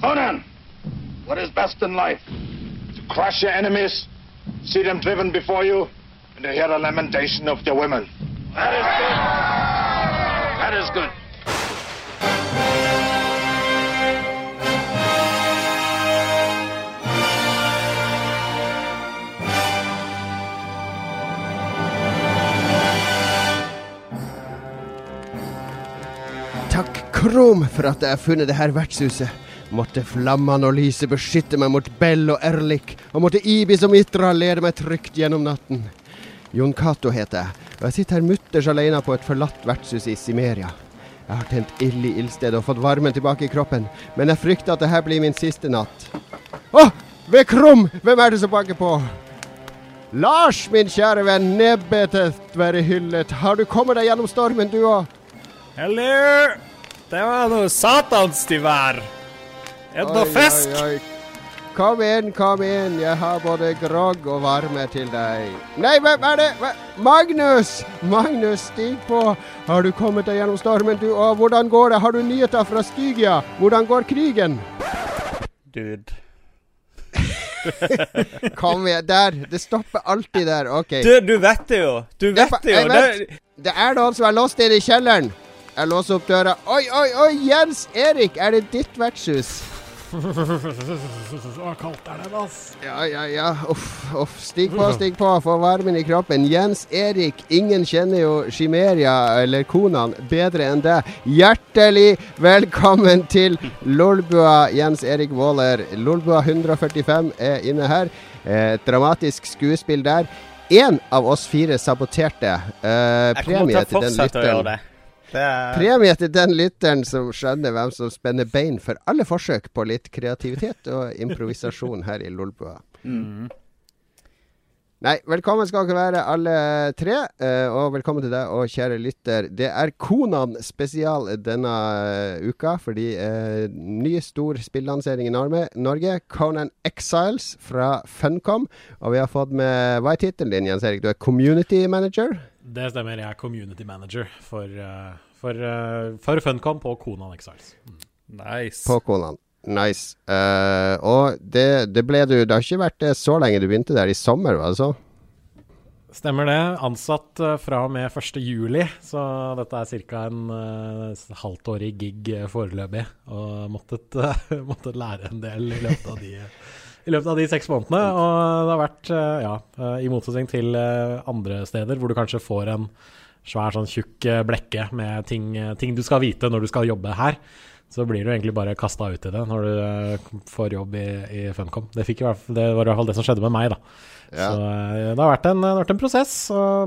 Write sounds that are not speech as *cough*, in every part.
Conan, what is best in life? To crush your enemies, see them driven before you, and to hear the lamentation of their women. That is good. That is good. Takk, Krom, for at jeg har funnet det her vertshuset. Måtte flammene og lyset beskytte meg mot Bell og Erlik, og måtte Ibis og Mitra lede meg trygt gjennom natten. Jon Cato heter jeg, og jeg sitter her mutters alene på et forlatt vertshus i Simeria. Jeg har tent ild i ildstedet og fått varmen tilbake i kroppen, men jeg frykter at dette blir min siste natt. Å, ved Krum! Hvem er det som banker på? Lars, min kjære venn, nebbetet være hyllet. Har du kommet deg gjennom stormen, du òg? Hello! Det var noe satans til noe fisk? Oi, oi. Kom inn, kom inn. Jeg har både grogg og varme til deg. Nei, hvem er det? Hva? Magnus! Magnus, stig på. Har du kommet deg gjennom stormen, du? Og hvordan går det? Har du nyheter fra Stygia? Hvordan går krigen? Dude. *laughs* Kom igjen. Der. Det stopper alltid der. OK. Du, du vet det jo. Du vet det jo. vet. Det er noen som er låst inne i kjelleren. Jeg låser opp døra. Oi, oi, oi! Jens Erik, er det ditt vertshus? Så kaldt er det, ass. Ja, ja, ja. Uff, uff. Stig på, stig på. Få varmen i kroppen. Jens Erik, ingen kjenner jo Chimeria eller Konan bedre enn deg. Hjertelig velkommen til Lolbua, Jens Erik Waaler. Lolbua 145 er inne her. Eh, Et dramatisk skuespill der. Én av oss fire saboterte. Eh, Jeg kommer til å den fortsette å gjøre det. Er Premie til den lytteren som skjønner hvem som spenner bein for alle forsøk på litt kreativitet og improvisasjon her i Lolbua. mm. Nei, velkommen skal dere være alle tre, eh, og velkommen til deg og kjære lytter. Det er Konan spesial denne eh, uka, fordi eh, ny stor spillansering i Norge, Norge, Conan Exiles fra Funcom. Og vi har fått med Hva er tittelen din, Jens Erik? Du er community manager? Det stemmer. Jeg er community manager for, eh, for, eh, for Funcom på Konan Exiles. Nice. På Konan. Nice. Uh, og det, det ble du Det har ikke vært det så lenge du begynte der i sommer, var det så? Stemmer det. Ansatt fra og med 1. juli, så dette er ca. en uh, halvtårig gig foreløpig. Og måttet, uh, *laughs* måttet lære en del i løpet av de, i løpet av de seks månedene. Og det har vært, eh, ja, eh, i motsetning til eh, andre steder hvor du kanskje får en svær sånn tjukk blekke med ting, ting du skal vite når du skal jobbe her. Så blir du egentlig bare kasta ut i det når du får jobb i, i Funcom. Det, fikk i hvert fall, det var i hvert fall det som skjedde med meg, da. Ja. Så det har vært en, har vært en prosess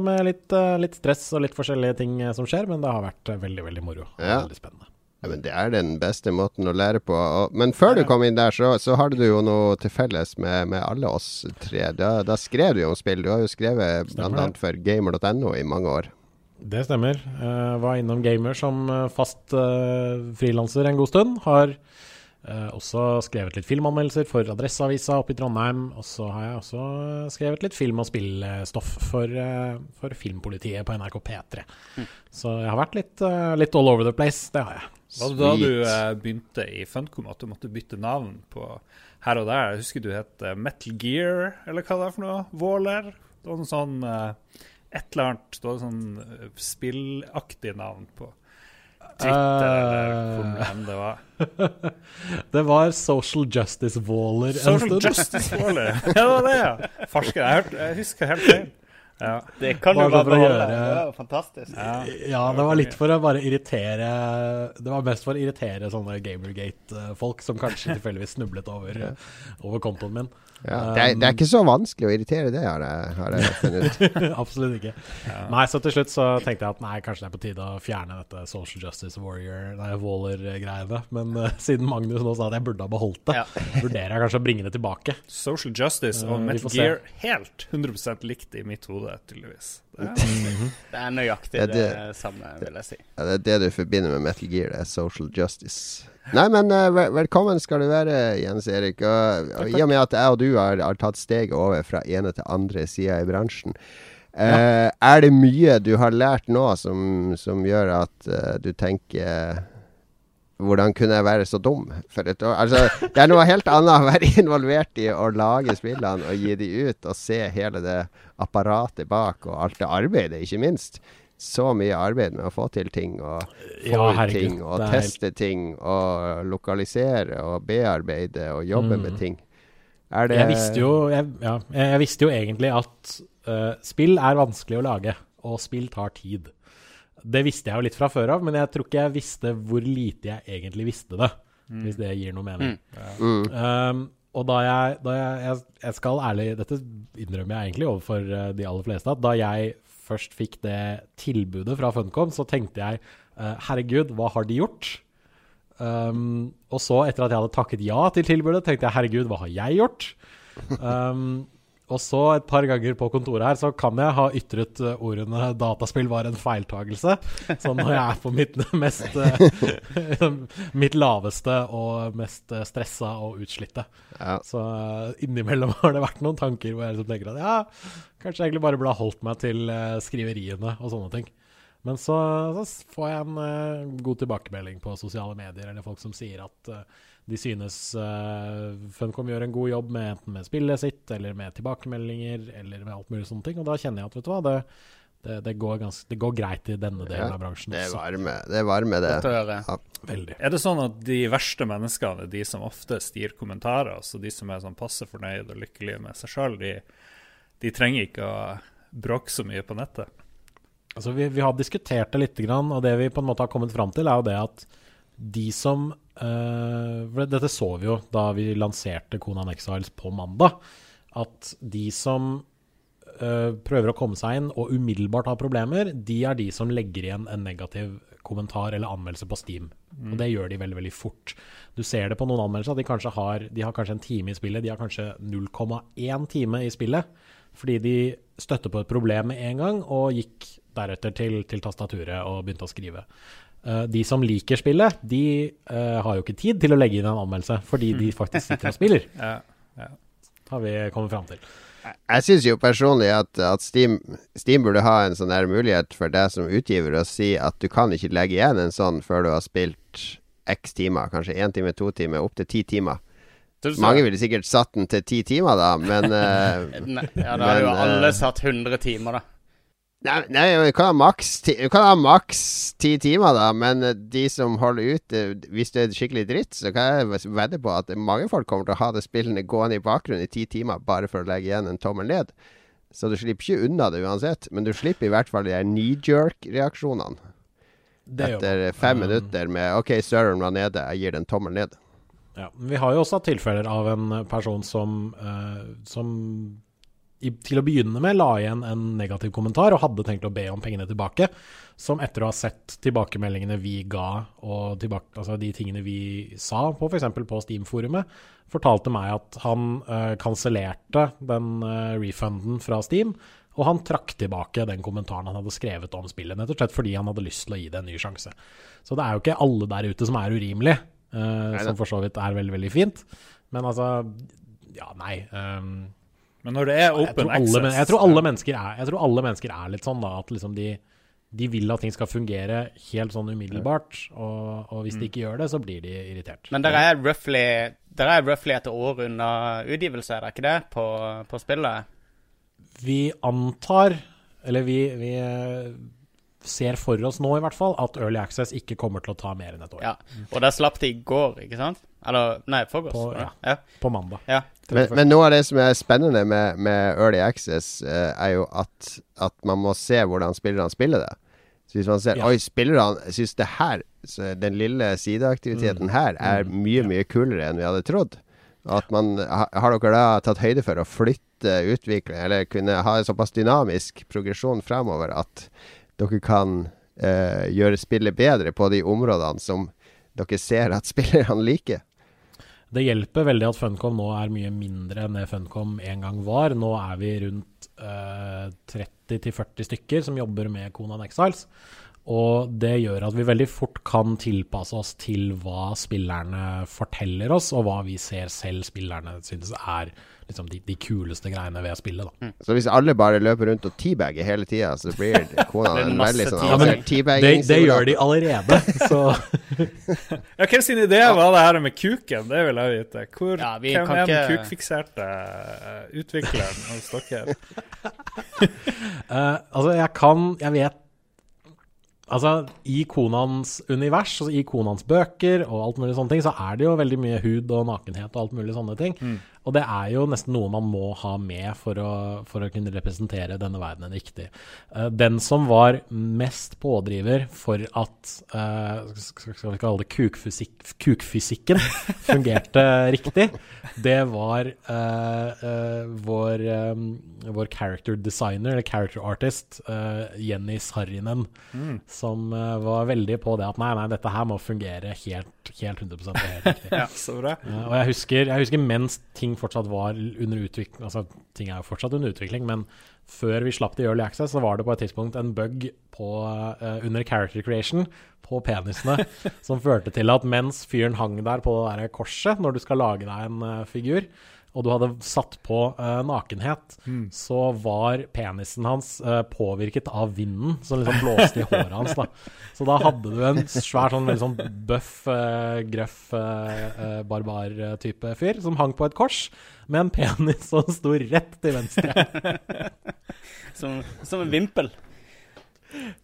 med litt, litt stress og litt forskjellige ting som skjer, men det har vært veldig, veldig moro. Ja. Veldig spennende. Ja, men Det er den beste måten å lære på. Men før du kom inn der, så, så har du jo noe til felles med, med alle oss tre. Da, da skrev du jo om spill. Du har jo skrevet bl.a. for gamer.no i mange år. Det stemmer. Jeg var innom Gamer som eh, fast uh, frilanser en god stund. Har eh, også skrevet litt filmanmeldelser for Adresseavisa oppe i Trondheim. Og så har jeg også eh, skrevet litt film- og spillstoff for, uh, for Filmpolitiet på NRK P3. Så jeg har vært litt, uh, litt all over the place. Det har jeg. Var det da du begynte i Funcom at du måtte bytte navn på her og der? Jeg husker du het Metal Gear, eller hva det er for noe? Våler? Det var noe sånn et eller annet Det var sånn spillaktig navn på Twitter, eller hvor Eh. enn det var. *laughs* Det var Social Justice Waller en Social. Justice *laughs* Waller. Ja, det var det, ja. Farsker. Jeg, jeg husker helt feil. Ja. Det kan du Bare beholde. gjøre- Det var fantastisk. ja. Ja, det var litt for å bare irritere Det var mest for å irritere sånne Gamergate-folk som kanskje *laughs* tilfeldigvis snublet over, over kontoen min. Ja. Det, er, det er ikke så vanskelig å irritere det, har jeg, har jeg funnet ut. *laughs* Absolutt ikke. Nei, så til slutt så tenkte jeg at nei, kanskje det er på tide å fjerne dette Social Justice Warrior, nei, Waller-greiene. Men uh, *laughs* siden Magnus nå sa at jeg burde ha beholdt det, Ja. *laughs* vurderer jeg kanskje å bringe det tilbake. Social Justice og uh, Metal. Gear helt 100% likt i mitt hode, tydeligvis. Det er, *laughs* Det er nøyaktig Ja, det, det- samme, vil jeg si. Ja, det er det du forbinder med Metal Gear, det er social justice. Nei, men eh, velkommen skal du være, Jens Erik. Og, og I og med at jeg og du har, har tatt steget over fra ene til andre sida i bransjen, eh, er det mye du har lært nå som, som gjør at uh, du tenker hvordan kunne jeg være så dum for et år? Altså, det er noe helt annet å være *laughs* involvert i å lage spillene og gi de ut, og se hele det apparatet bak, og alt det arbeidet, ikke minst. Så mye arbeid med å få til ting, og få Ja, herregud, ting, og er teste ting, og lokalisere, og bearbeide, og jobbe Mm. med ting. Det Jeg visste jo, jeg, ja, jeg, jeg visste jo egentlig at uh, spill er vanskelig å lage, og spill tar tid. Det visste jeg jo litt fra før av, men jeg tror ikke jeg visste hvor lite jeg egentlig visste det. Hvis det gir noe mening. Mm. Um, og da jeg, da jeg, jeg Jeg skal ærlig Dette innrømmer jeg egentlig overfor eh, de aller fleste. At da jeg først fikk det tilbudet fra Funcom, så tenkte jeg uh, herregud, hva har de gjort? Um, og så, etter at jeg hadde takket ja til tilbudet, tenkte jeg herregud, hva har jeg gjort? *laughs* Um, og så et par ganger på kontoret her, så kan jeg ha ytret eh, ordene 'dataspill var en feiltagelse'. Sånn når jeg er på mitt *laughs* mest eh, *laughs* Mitt laveste og mest eh, stressa og utslitte. Ja. Så innimellom *laughs* har det vært noen tanker hvor jeg liksom tenker at ja, kanskje jeg egentlig bare burde ha holdt meg til skriveriene og sånne ting. Men så, så får jeg en god tilbakemelding på sosiale medier, eller folk som sier at de synes uh, Funcom gjør en god jobb med enten med spillet sitt, eller med tilbakemeldinger, eller med alt mulig sånne ting. Og da kjenner jeg at vet du hva, det, det, det, går, ganske, det går greit i denne delen Ja, av bransjen Det er varme, det. Er varme, det. Ja. Veldig. Er det sånn at de verste menneskene er de som oftest gir kommentarer? Altså de som er sånn passe fornøyd og lykkelige med seg sjøl, de, de trenger ikke å bråke så mye på nettet? Altså, vi, vi har diskutert det litt, grann, og det vi på en måte har kommet fram til, er jo det at de som uh, Dette så vi jo da vi lanserte Conan Exiles på mandag. At de som uh, prøver å komme seg inn og umiddelbart har problemer, de er de som legger igjen en negativ kommentar eller anmeldelse på Steam. Og det gjør de veldig veldig fort. Du ser det på noen anmeldelser at de kanskje har, de har kanskje en time i spillet, de har kanskje 0,1 time i spillet. Fordi de støtte på et problem med en gang, og gikk deretter til, til tastaturet og begynte å skrive. Eh, de som liker spillet, de eh, har jo ikke tid til å legge inn en anmeldelse, fordi de faktisk sitter og spiller, *laughs* Ja, ja. har vi kommet fram til. Jeg syns jo personlig at, at Steam, Steam burde ha en sånn der mulighet for deg som utgiver å si at du kan ikke legge igjen en sånn før du har spilt x timer, kanskje én time, to timer, opptil ti timer. Mange ville sikkert satt den til ti timer, da, men uh, *laughs* Nei, ja, da hadde jo alle satt 100 timer, da. Nei, nei du kan ha maks ti, du kan ha maks ti timer, da, men eh, de som holder ut eh, Hvis det er skikkelig dritt, så kan jeg vedde på at mange folk kommer til å ha det spillene gående i bakgrunnen i ti timer bare for å legge igjen en tommel ned. Så du slipper ikke unna det uansett, men du slipper i hvert fall de knee jerk-reaksjonene. Etter man. fem Um, minutter med OK, serveren var nede, jeg gir den tommel ned. Ja, men vi har jo også hatt tilfeller av en person som, uh, som til å begynne med la igjen en negativ kommentar og hadde tenkt å be om pengene tilbake. Som etter å ha sett tilbakemeldingene vi ga, og tilbake, altså de tingene vi sa på f.eks. på Steam-forumet, fortalte meg at han uh, kansellerte den uh, refunden fra Steam. Og han trakk tilbake den kommentaren han hadde skrevet om spillet, nettopp slett fordi han hadde lyst til å gi det en ny sjanse. Så det er jo ikke alle der ute som er urimelige, uh, som for så vidt er veldig, veldig fint. Men altså Ja, nei. ehm, Men når det er jeg, open tror alle, access men- jeg, tror alle er, jeg tror alle mennesker er litt sånn, da, at liksom de, de vil at ting skal fungere helt sånn umiddelbart. Og, og hvis de ikke gjør det, så blir de irritert. Men dere er roughly der er roughly et år unna utgivelse, er det ikke det, på, på spillet? Vi antar, eller vi, vi ser for oss nå i hvert fall, at Early Access ikke kommer til å ta mer enn et år. Ja. Og der slapp de i går, ikke sant? Eller Nei, forgårs. På- ja. ja. På mandag. ja. Men, men noe av det som er spennende med, med Early Access, eh, er jo at, at man må se hvordan spillerne spiller det. Så hvis man ser Ja. Oi, spillerne syns det her, så den lille sideaktiviteten Mm. her, er mye, mye kulere enn vi hadde trodd. At man Har dere da tatt høyde for å flytte utvikling, eller kunne ha en såpass dynamisk progresjon fremover at dere kan eh, gjøre spillet bedre på de områdene som dere ser at *laughs* spillerne liker? Det hjelper veldig at Funcom nå er mye mindre enn det Funcom en gang var. Nå er vi rundt eh, 30-40 stykker som jobber med Conan Exiles. Og det gjør at vi veldig fort kan tilpasse oss til hva spillerne forteller oss, og hva vi ser selv spillerne synes er liksom de, de kuleste greiene ved spillet. Da. Så hvis alle bare løper rundt og teabagger hele tida, så blir *laughs* kona en veldig sånn. Ja, men det, det gjør de allerede, *laughs* så *laughs* Ja, hvem sin idé var det her med kuken? Det vil jeg vite. Hvor, Ja, vi hvem er den ikke- kukfikserte eh, utvikleren hos dere? uh, altså, jeg kan Jeg vet Altså, i Konans univers, altså i Konans bøker og alt mulig sånne ting, så er det jo veldig mye hud og nakenhet og alt mulig sånne ting. Og det er jo nesten noe man må ha med for å, for å kunne representere denne verdenen riktig. Eh, den som var mest pådriver for at eh, skal vi kalle det kukfysik, kukfysikken *laughs* fungerte riktig, det var uh, uh, vår, um, vår character designer, eller character artist, uh, Jenny Sarrinen, som eh, var veldig på det at nei, nei, dette her må fungere helt, helt 100 *laughs* helt riktig. Ja, så bra. Og jeg husker, jeg husker mens ting fortsatt var under utvikling Altså, ting er jo fortsatt under utvikling, men før vi slapp til Early Access, så var det på et tidspunkt en bug på, uh, under character creation på penisene *laughs* som førte til at mens fyren hang der på det der korset, når du skal lage deg en uh, figur, og du hadde satt på uh, nakenhet, så var penisen hans uh, påvirket av vinden som liksom blåste i håret hans. da. *laughs* Så da hadde du en svær sånn veldig sånn bøff, uh, grøff, barbar-type fyr som hang på et kors med en penis som sto rett til venstre. *laughs* Som, som en vimpel.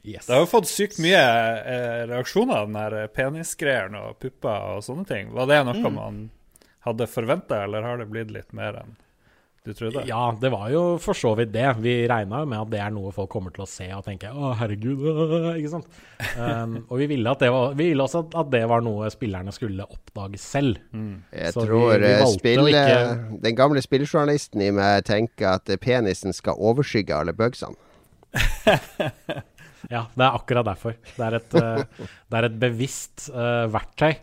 Yes. Det har jo fått sykt mye eh, reaksjoner, den der penisgreieren og pupper og sånne ting. Var det noe man hadde forventa, eller har det blitt litt mer enn du trodde? Ja, det var jo for så vidt det. Vi regna jo med at det er noe folk kommer til å se og tenke 'Å, herregud', øh», *laughs* ikke sant. Um, og vi ville, at det var, vi ville også at, at det var noe spillerne skulle oppdage selv. Jeg Så tror vi vi spille, ikke- den gamle spilljournalisten i meg tenker at eh, penisen skal overskygge alle bugsene. *laughs* Ja, det er akkurat derfor. Det er et, eh, det er et bevisst uh, verktøy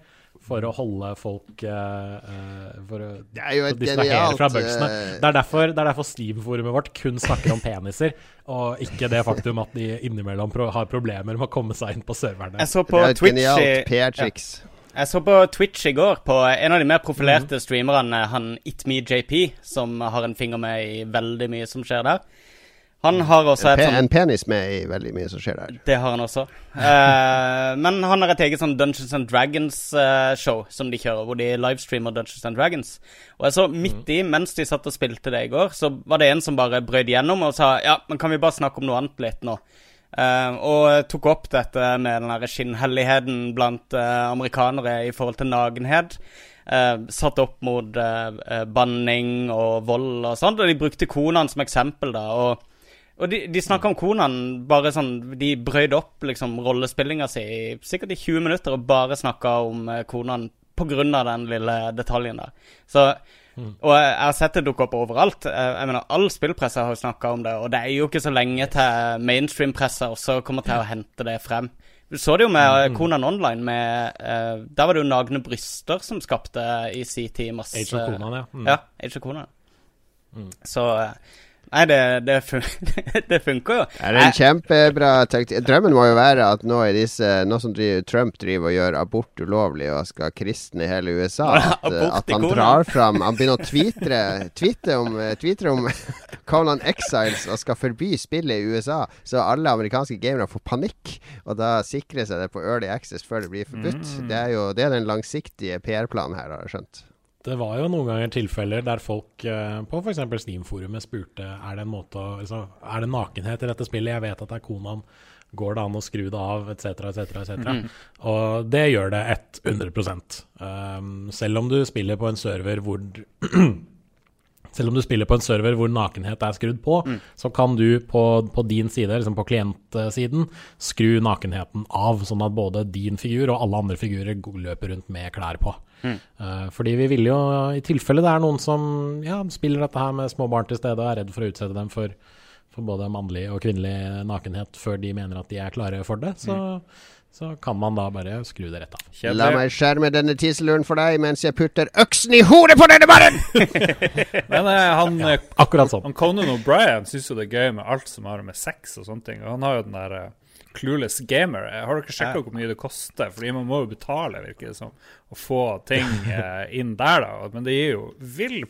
for å holde folk eh, eh, For å er distrahere fra bugsene. eh, Det er derfor, det er derfor Steam-forumet vårt kun snakker om peniser, og ikke det faktum at de innimellom pro har problemer med å komme seg inn på serverne. Jeg så Det på er et Twitch genialt i. Jeg så på Twitch i går på en av de mer profilerte streamerne, han ItMeJP, som har en finger med i veldig mye som skjer der. Han har også et sånn en penis med i veldig mye som skjer der. Det har han også. uh, men han har et eget sånn Dungeons and Dragons-show som de kjører, hvor de livestreamer Dungeons and Dragons. Og jeg så midt i, mens de satt og spilte det i går, så var det en som bare brøt gjennom og sa ja, men kan vi bare snakke om noe annet litt nå? Uh, og tok opp dette med den der skinnhelligheten blant eh, amerikanere i forhold til nagenhet. Uh, satt opp mot eh, eh, banning og vold og sånt, og de brukte konaen som eksempel, da. og og de, de snakka om konaen bare sånn De brøyde opp liksom rollespillinga si i- sikkert i 20 minutter og bare snakka om eh, pga. på grunn av den lille detaljen der. Så Og jeg, har sett det dukke opp overalt. Jeg, jeg mener, All spillpresse har jo snakka om det, og det er jo ikke så lenge til mainstream-pressa også kommer til å hente det frem. Du så det jo med mm. Konan Online. Med, eh, der var det jo nagne bryster som skapte i sin tid masse Age of Konan, ja. Mm. Ja, Age of Conan. Så eh, Nei, det, det, fun *laughs* det funker jo. Det er en kjempebra taktikk. Drømmen må jo være at nå, disse, nå som Trump driver og gjør abort ulovlig og skal kristne hele USA, *laughs* at, at han drar fram Han begynner å tweetre, tweete om, tweetre om *laughs* Conan Exiles og skal forby spillet i USA, så alle amerikanske gamere får panikk. Og da sikrer seg det på Early Access før det blir forbudt. Det er jo det er den langsiktige PR-planen her, har jeg skjønt. Det var jo noen ganger tilfeller der folk eh, på f.eks. Steam-forumet spurte er det en måte å altså, Er det nakenhet i dette spillet. Jeg vet at det er konaen, Går det an å skru det av, etc., etc., etc. Og det gjør det 100 um, Selv om du spiller på en server hvor *clears throat* Selv om du spiller på en server hvor nakenhet er skrudd på, så kan du på, på din side, liksom på klientsiden, skru nakenheten av, sånn at både din figur og alle andre figurer løper rundt med klær på. Eh, fordi vi vil jo, i tilfelle det er noen som ja, spiller dette her med små barn til stede og er redd for å utsette dem for, for både mannlig og kvinnelig nakenhet før de mener at de er klare for det, så, så kan man da bare skru det rett av. La Kjedelig. meg skjerme denne tiseluren for deg mens jeg putter øksen i hodet på denne mannen! *laughs* Men eh, han, ja, Akkurat sånn. han Conan O'Brien syns jo det er gøy med alt som har med sex og sånne ting. Og han har jo den der eh, clueless gamer. Har dere sjekka hvor mye det koster? Fordi man må jo betale, virker det som, å få ting *laughs* eh, inn der, da. Men det gir jo vill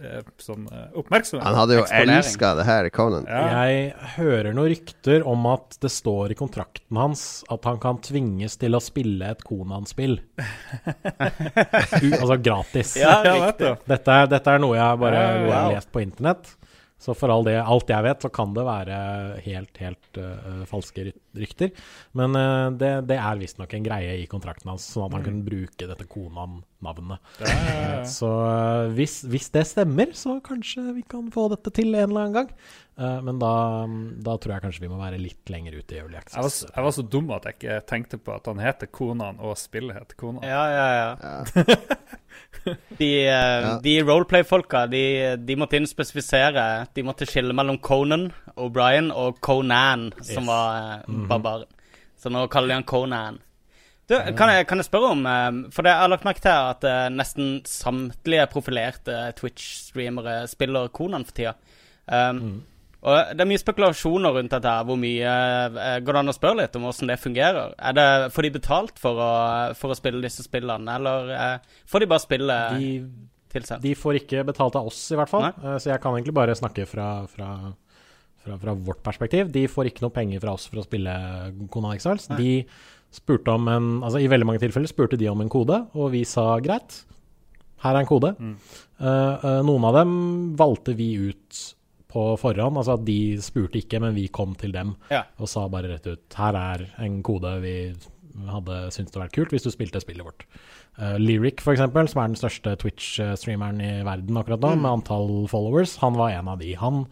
eh, sånn eh, oppmerksomhet. Han hadde jo elska det her, Conan. Ja. Jeg hører noen rykter om at det står i kontrakten hans at han kan tvinges til å spille et Konan-spill. *laughs* Altså gratis. Ja. Dette, er, dette er noe jeg bare Ja, har lest på internett. Så for all det, alt jeg vet, så kan det være helt, helt uh, falske ry- rykter. Men uh, det, det er visstnok en greie i kontrakten hans, sånn at han kunne bruke dette Konan-navnet. Ja. *laughs* Så uh, hvis, hvis det stemmer, så kanskje vi kan få dette til en eller annen gang. Uh, men da, da tror jeg kanskje vi må være litt lenger ute i Early Jeg var, Access. jeg var så dum at jeg ikke tenkte på at han heter Konan, og spillet heter Konan. Ja, ja, ja. Ja. *laughs* De, de roleplay-folka, de, de måtte inn spesifisere De måtte skille mellom Conan O'Brien og Conan, som Yes. var eh, barbaren. Så nå kaller de han Conan. Du, kan jeg, kan jeg spørre om eh, For det, jeg har lagt merke til at eh, nesten samtlige profilerte Twitch-streamere spiller Conan for tida. Um, Og Det er mye spekulasjoner rundt dette. her Hvor mye eh, Går det an å spørre litt om hvordan det fungerer? Er det, Får de betalt for å, for å spille disse spillene, eller eh, får de bare spille De, tilsendt? de får ikke betalt av oss, i hvert fall. Nei. Så jeg kan egentlig bare snakke fra, fra, fra, fra vårt perspektiv. De får ikke noe penger fra oss for å spille Conan Exiles. De spurte om en Altså i veldig mange tilfeller spurte de om en kode, og vi sa greit. Her er en kode. Mm. Uh, uh, noen av dem valgte vi ut på forhånd. Altså at de spurte ikke, men vi kom til dem Ja. og sa bare rett ut Her er en kode vi hadde syntes det vært kult hvis du spilte spillet vårt. Uh, Lyric, for eksempel, som er den største Twitch-streameren i verden akkurat nå, med antall followers, han var en av de. Han,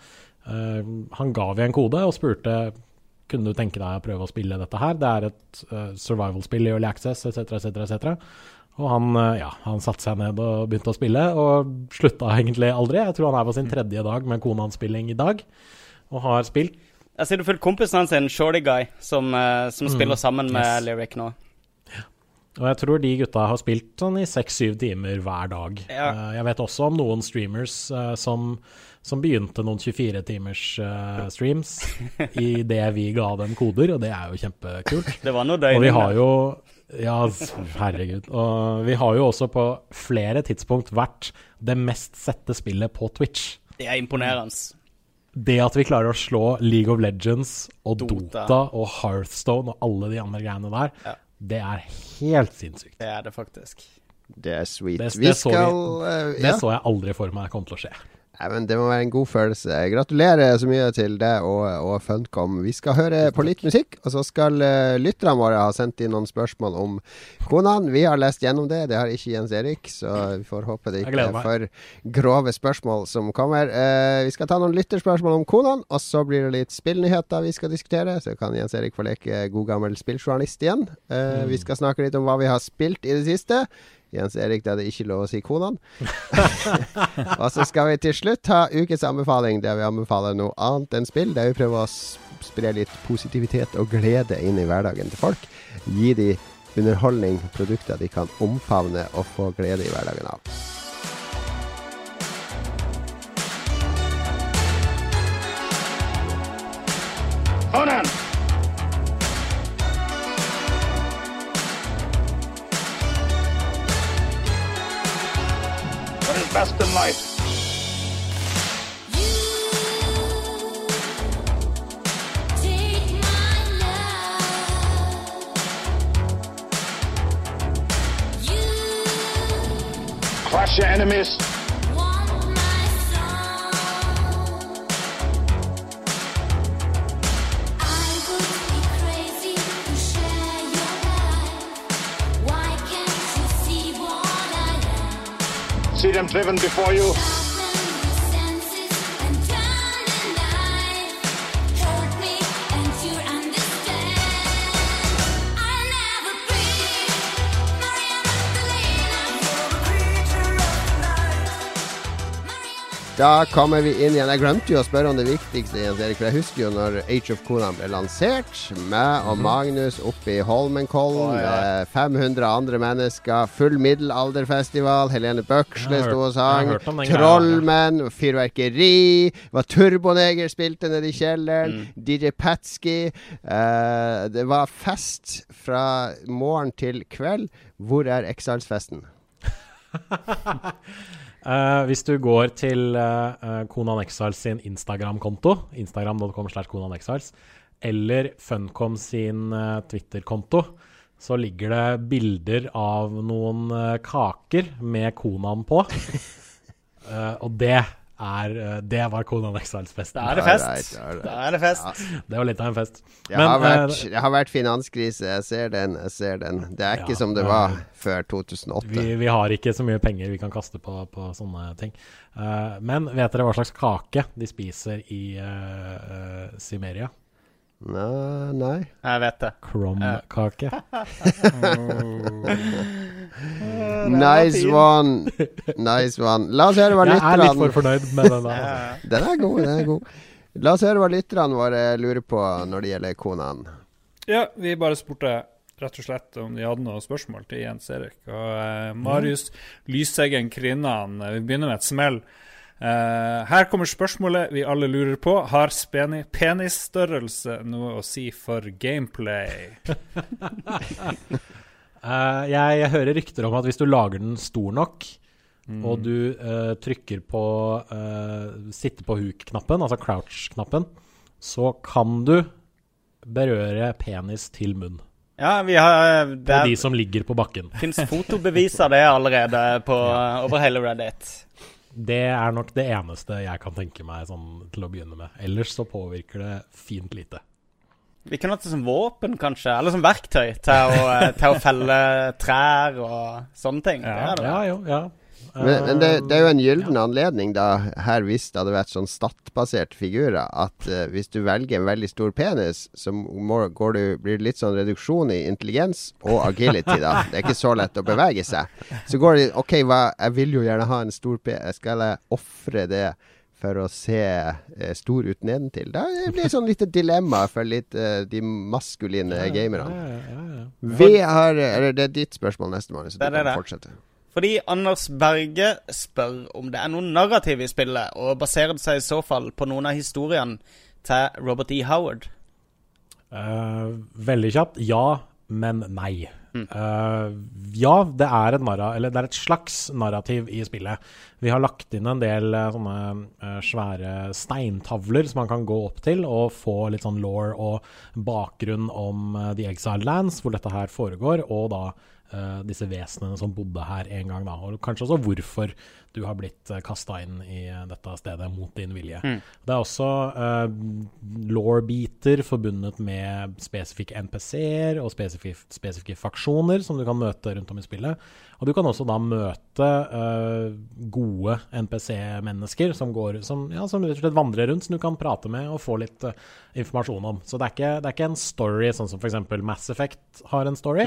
han ga vi en kode og spurte kunne du tenke deg å prøve å spille dette her. Det er et eh, survival-spill i Early Access etc., etc., etc. Og han, eh, ja, han satte seg ned og begynte å spille, og slutta egentlig aldri. Jeg tror han er på sin tredje dag med Konan-spilling i dag, og har spilt Jeg ser du følger kompisen hans, en shorty guy, som, eh, som spiller sammen med Yes. Lyric nå. Og jeg tror de gutta har spilt sånn i seks-syv timer hver dag. Ja. Jeg vet også om noen streamers som, som begynte noen 24-timers streams i det vi ga dem koder, og det er jo kjempekult. Det var noe døgn Og vi har jo Ja, herregud. Og vi har jo også på flere tidspunkt vært det mest sette spillet på Twitch. Det er imponerende. Det at vi klarer å slå League of Legends og Dota. Dota, og Hearthstone og alle de andre greiene der, Ja. det er helt sinnssykt. Det er det faktisk. Det er sweet. Det- vi skal, så vi- eh, Det ja. så jeg aldri for meg kom til å skje. Nei, men Det må være en god følelse. Gratulerer så mye til deg og, og Funcom. Vi skal høre på litt musikk, og så skal uh, lytterne våre ha sendt inn noen spørsmål om Konan. Vi har lest gjennom det, det har ikke Jens Erik, så vi får håpe det ikke er for grove spørsmål som kommer. Uh, vi skal ta noen lytterspørsmål om Konan, og så blir det litt spillnyheter vi skal diskutere. Så kan Jens Erik få leke god gammel spilljournalist igjen. Uh, Mm. Vi skal snakke litt om hva vi har spilt i det siste. Jens Erik, det er ikke lov å si konene. *laughs* Og så skal vi til slutt ha ukens anbefaling, der vi anbefaler noe annet enn spill. Der vi prøver å spre litt positivitet og glede inn i hverdagen til folk. Gi de underholdning, produkter de kan omfavne og få glede i hverdagen av. Conan! Best in life? Take my love. You Crush your enemies. See them driven before you. Da kommer vi inn igjen. Jeg glemte jo å spørre om det viktigste, Jens Erik. For jeg husker jo når Age of Conan ble lansert. Meg og Magnus oppe i Holmenkollen Oh, ja. 500 andre mennesker. Full middelalderfestival. Helene Bøksle sto og sang. Trollmenn, fyrverkeri. Var Turboneger spilte nede i kjelleren. Mm. DJ Patsky. Uh, det var fest fra morgen til kveld. Hvor er Exiles-festen? *laughs* Eh, hvis du går til uh, Konan Exiles sin Instagram-konto, instagram.com slash Konan Exiles, eller Funcom sin uh, Twitter-konto, så ligger det bilder av noen kaker med Konan på. *laughs* Og det er eh, Det var Konan Exiles-fest. Da er det fest. Da er det fest. Det var litt av en fest. Men, har, vært, jeg har vært finanskrise. Jeg ser den. jeg ser den Det er ikke Ja, som det var var før 2008. Vi, vi har ikke så mye penger vi kan kaste på, på sånne ting. Uh, men vet dere hva slags kake de spiser i uh, uh, Simeria? Nei, nei. Jeg vet det. Crumb-kake. *laughs* Nice one. Nice one. La oss høre hva Jeg er litt for fornøyd med den der. Den er god, den er god. La oss høre hva lytterne våre lurer på når det gjelder konaen. Ja, vi bare spurte rett og slett om de hadde noen spørsmål til Jens Erik. Og eh, Marius Lyseggen Krinnan, eh, vi begynner med et smell. Eh, her kommer spørsmålet vi alle lurer på. Har penisstørrelse noe å si for gameplay? *laughs* uh, jeg hører rykter om at hvis du lager den stor nok, og du uh, trykker på uh, sitte på huk-knappen, altså crouch-knappen, så kan du berøre penis til munn. Ja, vi har På de som ligger på bakken. fins *laughs* fotobevis av det allerede på, over hele Reddit. Det er nok det eneste jeg kan tenke meg sånn, til å begynne med. Ellers så påvirker det fint lite. Vi kunne hatt det som våpen, kanskje. Eller som verktøy til å, eh, til å felle trær og sånne ting. Det er det. Ja, jo, ja. Men, men det, det er jo en gyllen Ja. anledning da, her hvis det hadde vært sånn stattbasert figurer, at uh, hvis du velger en veldig stor penis, så må, går du, blir det litt sånn reduksjon i intelligens og *laughs* agility, da. Det er ikke så lett å bevege seg. Så går det OK, hva, jeg vil jo gjerne ha en stor penis. Skal jeg ofre det for å se uh, stor ut nedentil? Da blir det sånn lite dilemma for litt uh, de maskuline gamerne. Ja, ja. Vi har Eller det er ditt spørsmål neste måned, så du kan fortsette. Fordi Anders Berge spør om det er noe narrativ i spillet, og baserer det seg i så fall på noen av historiene til Robert E. Howard. Uh, veldig kjapt. Ja, men nei. Mm. Uh, ja, det er, narra eller det er et slags narrativ i spillet. Vi har lagt inn en del uh, sånne svære steintavler som man kan gå opp til og få litt sånn law og bakgrunn om The Exiled Lands, hvor dette her foregår, og da eh, disse vesenene som bodde her en gang. da, Og kanskje også hvorfor du har blitt uh, kasta inn i eh, dette stedet mot din vilje. Det er også uh, law-beater forbundet med spesifikke NPC-er og spesifikke, spesifikke faksjoner som du kan møte rundt om i spillet. Og du kan også da møte uh, gode NPC-mennesker som, går, som, ja, som rett og slett vandrer rundt, som du kan prate med og få litt eh, informasjon om. Så det er, ikke, det er ikke en story sånn som f.eks. Mass Effect har en story.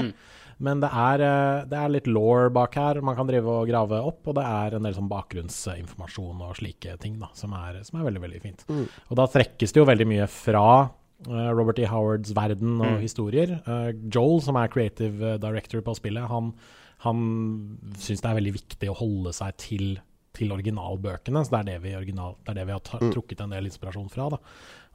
Men det er, eh, det er litt law bak her man kan drive og grave opp, og det er en del sånn bakgrunnsinformasjon og slike ting da, som er, som er veldig veldig fint. Og da trekkes det jo veldig mye fra eh, Robert E. Howards verden og historier. Eh, Joel, som er creative director på spillet, han, han syns det er veldig viktig å holde seg til, til originalbøkene. Så det er det vi, original, det er det vi har ta, trukket en del inspirasjon fra. Da.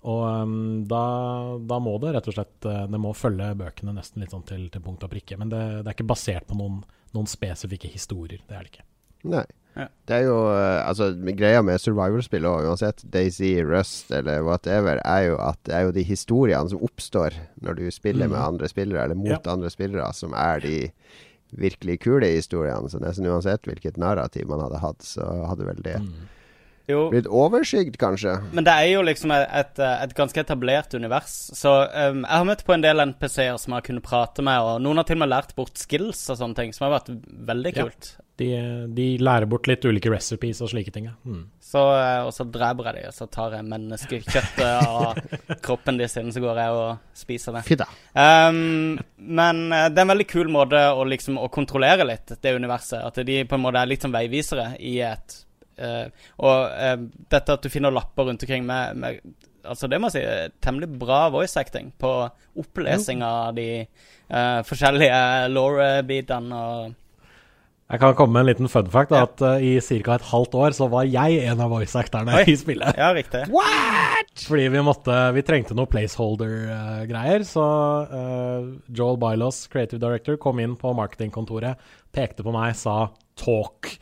Og um, da, da må det rett og slett eh, Det må følge bøkene nesten litt sånn til, til punkt og prikke. Men det, det er ikke basert på noen, noen spesifikke historier. Det er det ikke. Nei. Ja. Det er jo eh, Altså, greia med survival-spill òg, uansett Daisy, Rust eller whatever, er jo at det er jo de historiene som oppstår når du spiller med andre spillere, eller mot Ja. andre spillere, som er de virkelig kule historiene. Så nesten uansett hvilket narrativ man hadde hatt, så hadde vel det Jo, blitt overskygd, kanskje. men det er jo liksom et, et, et ganske etablert univers. Så um, jeg har møtt på en del NPC-er som jeg har kunnet prate med, og noen har til og med lært bort skills og sånne ting, som har vært veldig Ja. kult. De, de lærer bort litt ulike recipes og slike ting. Ja. Mm. Så, eh, og så dreper jeg dem, og så tar jeg menneskekjøttet av *laughs* kroppen deres, og så går jeg og spiser det. Um, men eh, det er en veldig kul måte å liksom å kontrollere litt det universet. At de på en måte er litt som veivisere i et og eh, dette at du finner lapper rundt omkring med, med Altså, det må jeg si er temmelig bra voice acting på opplesing av de uh, forskjellige law-beatene og Jeg kan komme med en liten fun fact. Da, at uh, I ca. et halvt år så var jeg en av voice acterne i spillet. Ja, riktig. What?! Fordi vi måtte Vi trengte noe placeholder-greier. så uh, Joel Bylos, creative director, kom inn på marketingkontoret, pekte på meg, sa 'talk'.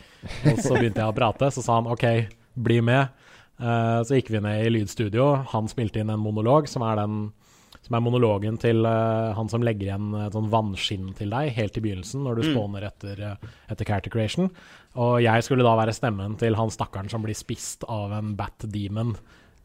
Og så begynte jeg å prate. Så sa han OK, bli med. Eh, så gikk vi ned i lydstudio. Han spilte inn en monolog, som er den som er monologen til uh, han som legger igjen et sånn vannskinn til deg helt i begynnelsen, når du spåner etter, eh, etter character creation. Og jeg skulle da være stemmen til han stakkaren som blir spist av en bat demon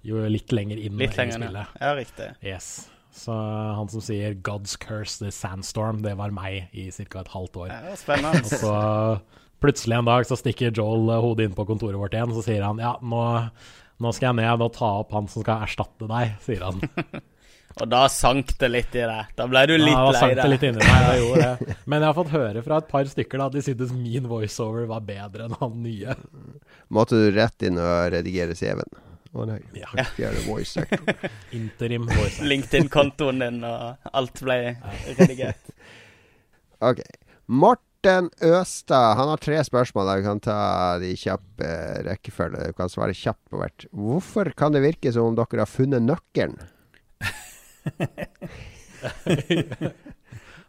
jo litt lenger inn Litt i lenger i spillet. Ja, riktig. Yes. Så han som sier 'God's curse the sandstorm', det var meg i ca. et halvt år. Ja, spennende. Og så plutselig en dag så stikker Joel eh, hodet inn på kontoret vårt igjen, så sier han ja, nå, nå skal jeg ned og ta opp han som skal erstatte deg, sier han. *laughs* Og da sank det litt i deg. Da ble du litt ja, da lei sank det deg. litt inni meg, jeg gjorde det. Men jeg har fått høre fra et par stykker da, at de syntes min voiceover var bedre enn han nye. Måtte du rett inn og redigere CV-en? Å nei. Ja. Fjerde voice actor. *laughs* Interim voice. LinkedIn-kontoen din, og alt ble redigert. *laughs* Ok. Morten Østad han har tre spørsmål. Vi kan ta de kjappe rekkefølge. Du kan svare kjapt på hvert. Hvorfor kan det virke som om dere har funnet nøkkelen?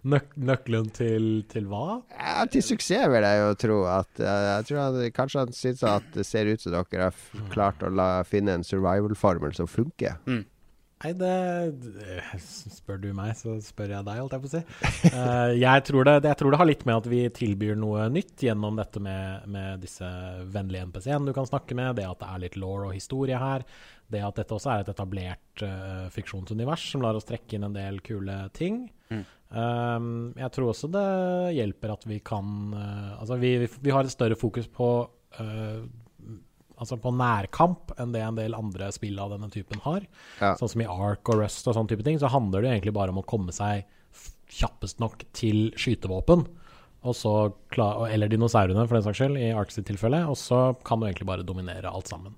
Nøk nøkkelen til, til hva? Ja, til suksess, vil jeg jo tro. At, jeg tror han, Kanskje han syns at det ser ut som dere har f klart å la, finne en survival-formel som funker. Nei, det Spør du meg, så spør jeg deg, holdt jeg på å si. Eh, jeg, tror det, jeg tror det har litt med at vi tilbyr noe nytt gjennom dette med, med disse vennlige NPC-ene du kan snakke med, det at det er litt law og historie her, det at dette også er et etablert uh, fiksjonsunivers som lar oss trekke inn en del kule ting. Um, jeg tror også det hjelper at vi kan uh, Altså, vi, vi, har et større fokus på Altså på nærkamp enn det en del andre spill av denne typen har. Ja. Sånn som i Ark og Rust og sånne type ting, så handler det egentlig bare om å komme seg kjappest nok til skytevåpen. Og så eller dinosaurene, for den saks skyld, i Ark sitt tilfelle. Og så kan du egentlig bare dominere alt sammen.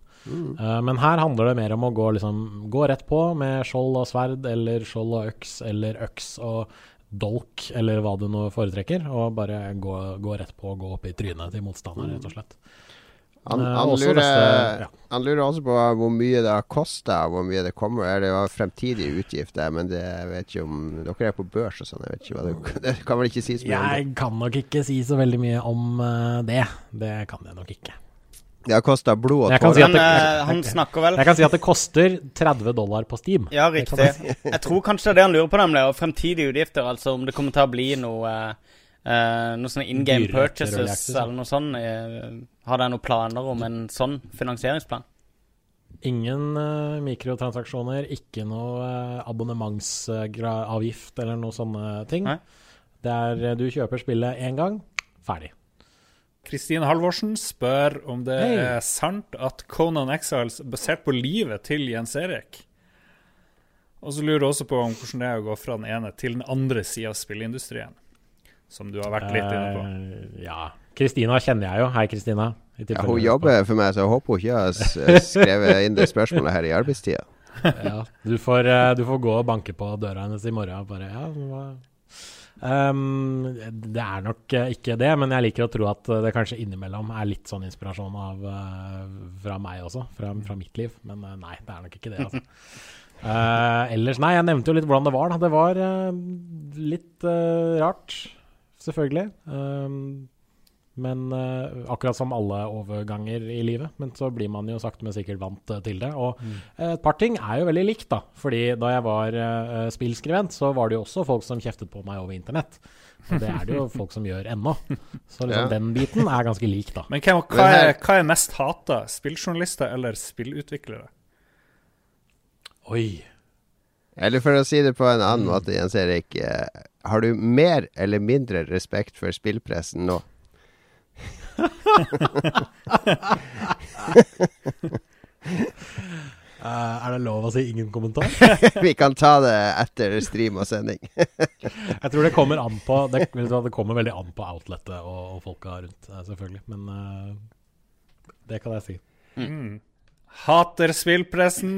Eh, men her handler det mer om å gå, liksom, gå rett på med skjold og sverd, eller skjold og øks, eller øks og dolk, eller hva du nå foretrekker. Og bare gå, gå rett på og gå opp i trynet til motstander, rett og slett. Han, Eh, han, uh, lurer, neste- ja. han lurer også på hvor mye det har kosta, hvor mye det kommer. Er det jo fremtidige utgifter? Men det vet ikke om Dere er på børs og sånn, jeg vet ikke hva det, *laughs* det kan vel ikke si så mye om det. Jeg kan nok ikke si så veldig mye om eh, det. Det kan jeg nok ikke. Det har kosta blod og tårer. si eh, han snakker vel Jeg kan si at det koster 30 dollar på Steam. Ja, riktig. jeg si. *laughs* Jeg tror kanskje det er det han lurer på, nemlig. Og fremtidige utgifter. Altså om det kommer til å bli noe eh, eh, Noe sånne in game Dyrere purchases eller noe sånt. eh, har dere noen planer om en sånn finansieringsplan? Ingen uh, mikrotransaksjoner, ikke noe uh, abonnementsavgift eller noen sånne ting. Nei. Det er eh, du kjøper spillet én gang, ferdig. Kristine Halvorsen spør om det hey. er sant at Conan Exiles er basert på livet til Jens Erik. Og så lurer hun også på om hvordan det er å gå fra den ene til den andre sida av spillindustrien. Som du har vært litt inne på. Uh, ja. Kristina kjenner jeg jo. Hei, Kristina. Ja, hun jobber for meg, så jeg håper hun ikke har skrevet inn det spørsmålet her i arbeidstida. *laughs* ja, du, får, eh, du får gå og banke på døra hennes i morgen bare Ja, Ehm, Det er nok eh, ikke det, men jeg liker å tro at eh, det kanskje innimellom er litt sånn inspirasjon av eh, fra meg også, fra, fra mitt liv. Men eh, nei, det er nok ikke det, altså. Uh, *laughs* ellers, nei, jeg nevnte jo litt hvordan det var. Da. Det var uh, litt uh, rart, selvfølgelig. Men uh, akkurat som alle overganger i livet. Men så blir man jo sakte, men sikkert vant eh, til det. Og mm. et par ting er jo veldig likt, da. Fordi da jeg var eh, spillskribent, så var det jo også folk som kjeftet på meg over internett. Og det er det jo *laughs* folk som gjør ennå. Så liksom Ja. den biten er ganske lik, da. Men hva, hva, er, hva er mest hata? Spilljournalister eller spillutviklere? Oi. Eller for å si det på en annen måte, Jens Erik. eh, Har du mer eller mindre respekt for spillpressen nå? *laughs* Eh, er det lov å si ingen kommentar? *laughs* Vi kan ta det etter stream og sending. *laughs* Jeg tror det kommer an på Det, det kommer veldig an på outletet og, og folka rundt, eh, selvfølgelig. Men uh, Det kan jeg si. Hater spillpressen.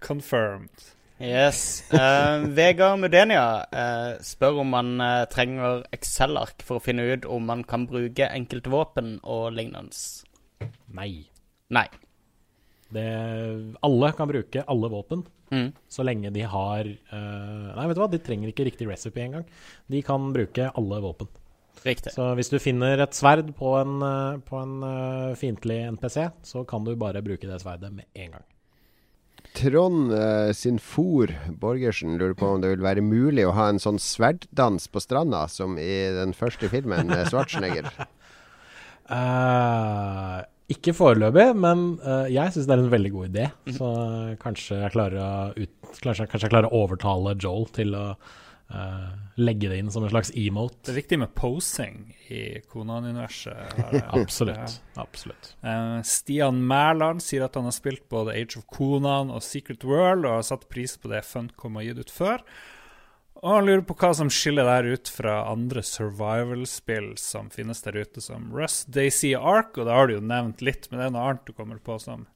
Confirmed. Yes. Uh, Vegard Mudenia uh, spør om man uh, trenger Excel-ark for å finne ut om man kan bruke enkelte våpen og lignende. Nei. Nei. Det, alle kan bruke alle våpen, Mm. så lenge de har Nei, vet du hva, de trenger ikke riktig recipe engang. De kan bruke alle våpen. Riktig. Så hvis du finner et sverd på en, på en fiendtlig NPC, så kan du bare bruke det sverdet med en gang. Trond eh, sin for Borgersen lurer på om det vil være mulig å ha en sånn sverddans på stranda som i den første filmen med Schwarzenegger. uh, *laughs* ikke foreløpig, men uh, jeg syns det er en veldig god idé. Så eh, kanskje jeg å, ut, kanskje, kanskje jeg klarer å overtale Joel til å eh, legge det inn som en slags emote. Det er viktig med posing i Konan-universet. *laughs* absolutt. Ja. Absolutt. Eh, Stian Mæland sier at han har spilt både Age of Conan og Secret World, og har satt pris på det Funcom har gitt ut før. Og han lurer på hva som skiller der ut fra andre survival-spill som finnes der ute, som Rust, Daisy Ark, og det har du jo nevnt litt, men det er noe annet du kommer på som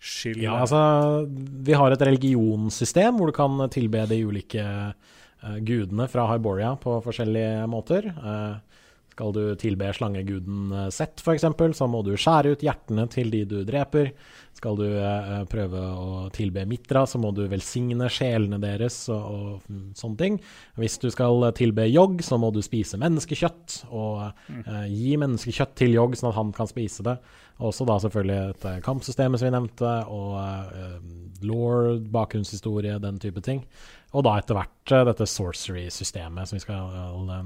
skiller. Ja, altså, vi har et religionssystem hvor du kan tilbe de ulike eh, gudene fra Hyboria på forskjellige måter. Eh, skal du tilbe slangeguden uh, Sett, f.eks., så må du skjære ut hjertene til de du dreper. Skal du eh, prøve å tilbe Mitra, så må du velsigne sjelene deres og, og mm, sånne ting. Hvis du skal tilbe Jogg, så må du spise menneskekjøtt, og eh, gi menneskekjøtt til Jogg, sånn at han kan spise det. Også da selvfølgelig et kampsystem kampsystemet som vi nevnte, og eh, law, bakgrunnshistorie, den type ting. Og da etter hvert eh, dette sorcery-systemet som vi skal eh,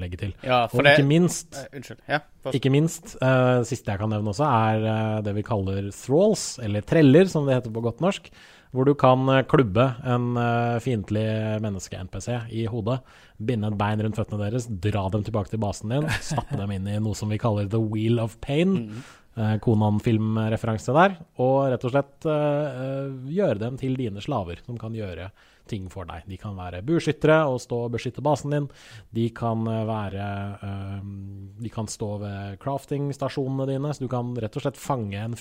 legge til. Ja, Og det ikke minst Eh, Unnskyld. Ja. ikke minst, uh, siste jeg kan nevne også, er uh, det vi kaller thralls, eller treller, som det heter på godt norsk. Hvor du kan eh, klubbe en uh, fiendtlig menneske-NPC i hodet, binde et bein rundt føttene deres, dra dem tilbake til basen din, *laughs* stappe dem inn i noe som vi kaller the wheel of pain. eh, Konan-filmreferanse der. Og rett og slett eh, eh, gjøre dem til dine slaver, som kan gjøre ting for deg. De kan være bueskyttere og stå og beskytte basen din. De kan eh, være eh, De kan stå ved crafting-stasjonene dine, så du kan rett og slett fange en,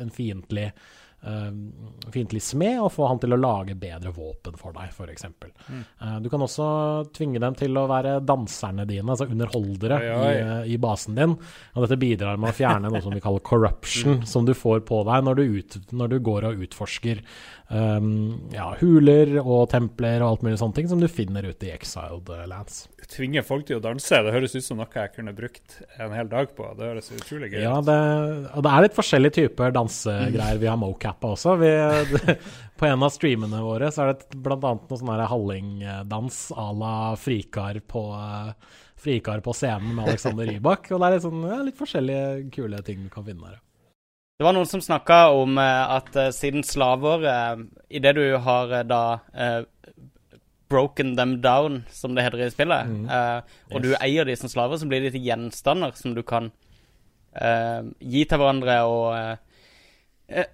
en fiendtlig eh, fiendtlig smed og få han til å lage bedre våpen for deg, f.eks. Uh, du kan også tvinge dem til å være danserne dine, altså underholdere Oi, oi. I, eh, i basen din. Og dette bidrar med å fjerne noe som vi kaller corruption, som du får på deg når du, ut, når du går og utforsker um, ja, huler og templer og alt mulig sånne ting som du finner ute i exiled eh, lands. Tvinge folk til å danse, det høres ut som noe jeg kunne brukt en hel dag på. Det høres utrolig gøy Ja, det, og det er litt forskjellige typer dansegreier vi har mocappa også. Vi, *laughs* på en av streamene våre så er det bl.a. noe sånn hallingdans à la Frikar på, eh, Frikar på scenen med Alexander Rybak. Og det er litt, sånn, ja, litt forskjellige kule ting du kan finne der. Det var noen som snakka om eh, at eh, siden slaver I Idet du har da broken them down, som det heter i spillet, eh, og du eier de som slaver, så blir de til gjenstander som du kan gi til hverandre og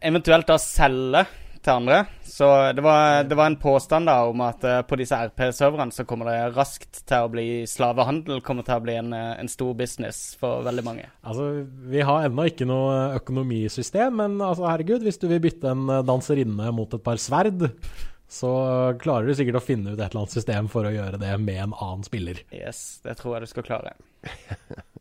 eventuelt da selge til andre. Så det var, det var en påstand da om at eh, på disse RP-serverne så kommer det raskt til å bli slavehandel kommer til å bli en, eh, en stor business for veldig mange. Altså, Vi har ennå ikke noe økonomisystem, men altså, herregud, hvis du vil bytte en eh, danserinne mot et par sverd, så klarer du sikkert å finne ut et eller annet system for å gjøre det med en annen spiller. Yes, det tror jeg du skal klare. *laughs*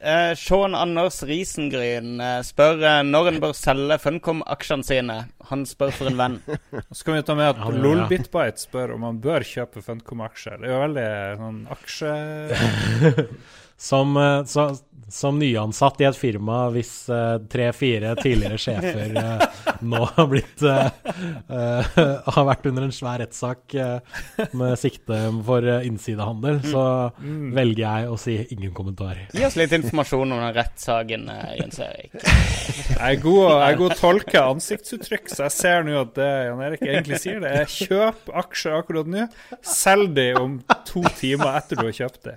Eh, Sean Anders Risengryn eh, spør eh, når en bør selge Funcom-aksjene sine. Han spør for en venn. Og så kan vi ta med at Ja. Lolbitbite spør om han bør kjøpe Funcom-aksjer. Det er jo veldig sånn aksje... *laughs* Som, eh, så, som nyansatt i et firma, hvis eh, tre-fire tidligere sjefer uh, nå har blitt eh, Har vært under en svær rettssak med sikte for eh, innsidehandel, så velger jeg å si ingen kommentar. Gi oss litt informasjon om den rettssaken, Jens Erik. Jeg er god jeg er god å tolke ansiktsuttrykk, så jeg ser nå at det Jan Erik egentlig sier, det er kjøp aksjer akkurat nå, selg de om to timer etter du har kjøpt de.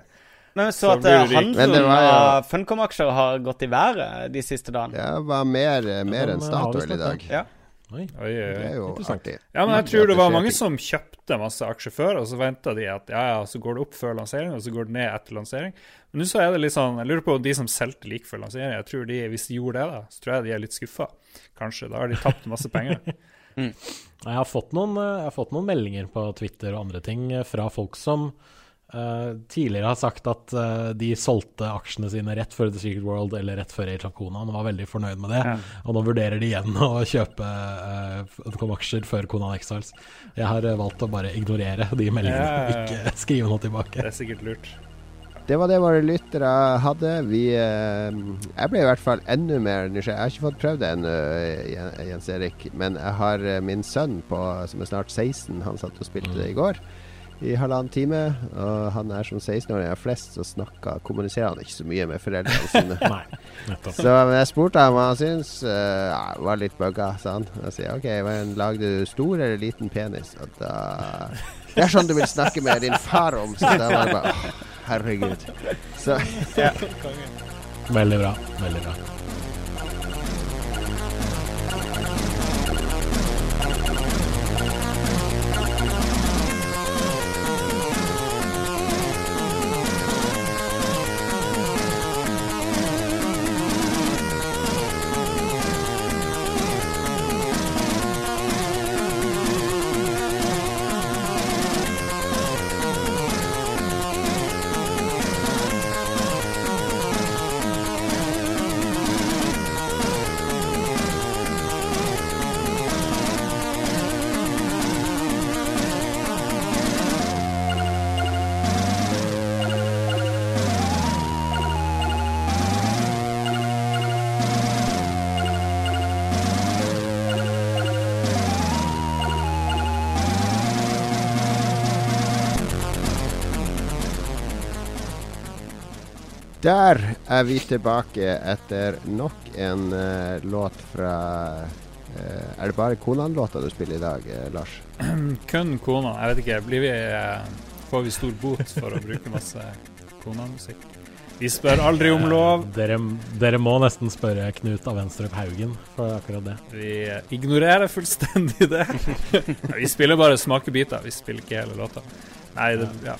Men så Så at eh, handelen av Funcom-aksjer har gått i været de siste dagene. Det var mer, mer den enn Statoil i dag. Ja. Oi. Oi, oi, Det er jo artig. Ja, men jeg tror det var mange som kjøpte masse aksjer før, og så venta de at ja, ja, så går det opp før lansering, og så går det ned etter lansering. Men nå så er det litt sånn Jeg lurer på om de som solgte like før lansering, jeg tror de, hvis de gjorde det, da, så tror jeg de er litt skuffa. Kanskje. Da har de tapt masse penger. *laughs* Jeg har, fått noen, eh, jeg har fått noen meldinger på Twitter og andre ting eh, fra folk som eh, tidligere har sagt at eh, de solgte aksjene sine rett før The Secret World eller rett før Age of Conan og var veldig fornøyd med det. Ja. Og nå vurderer de igjen å kjøpe uh, aksjer før Conan Exiles. Jeg har eh, valgt å bare ignorere de meldingene Ja, ja, ja. ikke *laughs* skrive noe tilbake. Det er sikkert lurt. Det var det våre lyttere hadde. Vi eh, Jeg ble i hvert fall enda mer nysgjerrig. Jeg har ikke fått prøvd det ennå, Jens Erik. Men jeg har eh, min sønn på, som er snart 16. Han satt og spilte det i går i halvannen time. Og han er som 16-åring er flest, så snakker, kommuniserer han ikke så mye med foreldrene sine. *laughs* Nei. Så jeg spurte ham hva han syntes. Uh, det var litt bugga, sa han. Jeg sier OK, men lagde du stor eller liten penis? Og da Det er sånn du vil snakke med din far om. Så da var det bare herregud. Så Veldig bra. Veldig bra. Der er vi tilbake etter nok en uh, låt fra uh, Er det bare Konan-låta du spiller i dag, uh, Lars? *clears throat* Kun Konan. Jeg vet ikke. Blir vi, får vi stor bot for å bruke masse Konan-musikk? Vi spør aldri om lov. Dere, dere må nesten spørre Knut av Venstrup Haugen for akkurat det. Vi ignorerer fullstendig det. Vi spiller bare smakebiter. Vi spiller ikke hele låta. Nei, det, ja.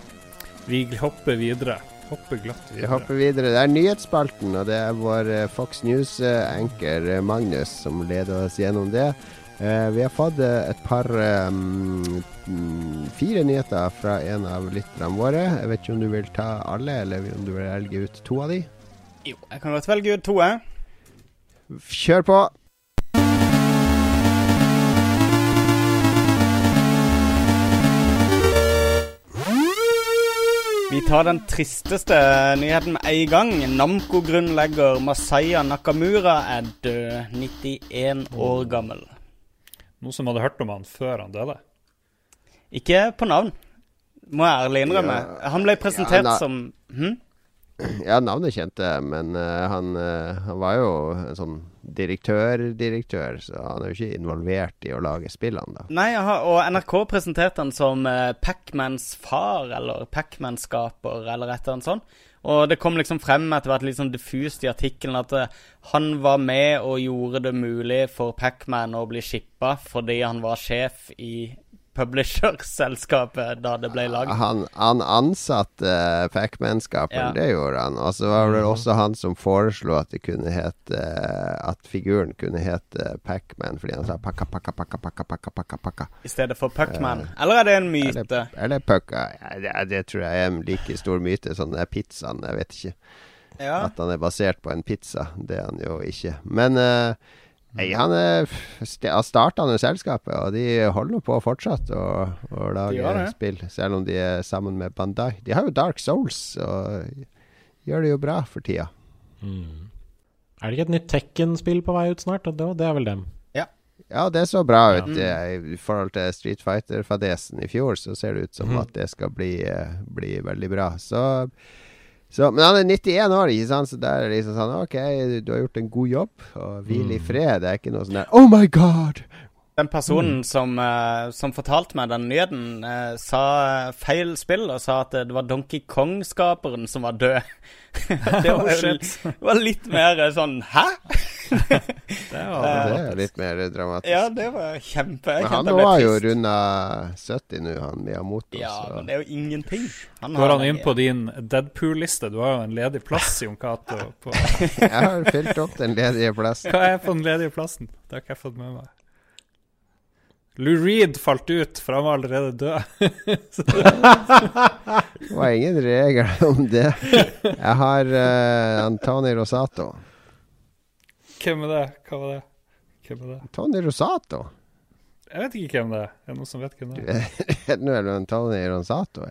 Vi hopper videre. Hopper glatt Vi videre. hopper videre. Det er nyhetsspalten, og det er vår eh, Fox News-anker eh, Magnus som leder oss gjennom det. Eh, vi har fått eh, et par eh, mm, Fire nyheter fra en av lytterne våre. Jeg vet ikke om du vil ta alle, eller om du vil velge ut to av de. Jo, jeg kan godt velge ut to, jeg. Kjør på! Vi tar den tristeste nyheten med en gang. Namco-grunnlegger Masaya Nakamura er død, 91 år gammel. Noen som hadde hørt om han før han døde. Ikke på navn, må jeg ærlig innrømme. Ja. Han ble presentert Ja, som hm? Ja, navnet kjente jeg, men uh, han, uh, han var jo en sånn direktør-direktør, så han er jo ikke involvert i å lage spillene, da. Nei, aha, og NRK presenterte han som eh, Pac-Mans far, eller Pac-Man-skaper, eller et eller annet sånt. Og det kom liksom frem etter hvert litt sånn diffust i artikkelen at eh, han var med og gjorde det mulig for Pac-Man å bli shippa fordi han var sjef i publisher-selskapet da det ble lagd. Han, han ansatte uh, Pac-Man-skaperen, Ja. det gjorde han. Og så var det også han som foreslo at det kunne hete At figuren kunne hete Pac-Man, fordi han sa pakka, pakka, pakka, pakka, pakka, pakka, pakka. I stedet for Puckman. Eller er det en myte? Eller, eller Pucka. Ja, det, det tror jeg er en like stor myte som den pizzaen. Jeg vet ikke. Ja. At han er basert på en pizza. Det er han jo ikke. Men eh, nei, han st- starta nå selskapet, og de holder på fortsatt å, å lage spill. Selv om de er sammen med Bandai. De har jo Dark Souls, og gjør det jo bra for tida. Mm. Er det ikke et nytt Tekken-spill på vei ut snart? Og Det, det er vel dem? Ja, det så bra ut Mm. eh, i forhold til Street Fighter-fadesen i fjor. Så ser det ut som mm. at det skal bli, eh, bli veldig bra. Så, så Men han er 91 år, ikke sant? Så der er det liksom sånn OK, du har gjort en god jobb, og hvil i Mm. fred. Det er ikke noe sånn der Oh my God! Den personen som, uh, som fortalte meg den nyheten, uh, sa feil spill og sa at det var Donkey Kong-skaperen som var død. *laughs* det, var, *laughs* det var litt mer sånn Hæ? *laughs* Det var Det er litt mer dramatisk. Ja, det var kjempe Men han var har jo runda 70 nå, han Miyamoto. Ja, så. men det er jo ingenting. Han Går har han inn på din Deadpool-liste? Du har jo en ledig plass, Jon Cato. på- *laughs* Jeg har fylt opp den ledige plassen. Hva er på den ledige plassen? Det har ikke jeg fått med meg. Lou Reed falt ut, for han var allerede død. *laughs* Det var ingen regler om det. Jeg har uh, Antoni Rosato. Hvem er det? Hva var det? Hvem er det? Tony Rosato? Jeg vet ikke hvem det er. Er det noen som vet hvem det er? *laughs* Nå er det Tony Rosato.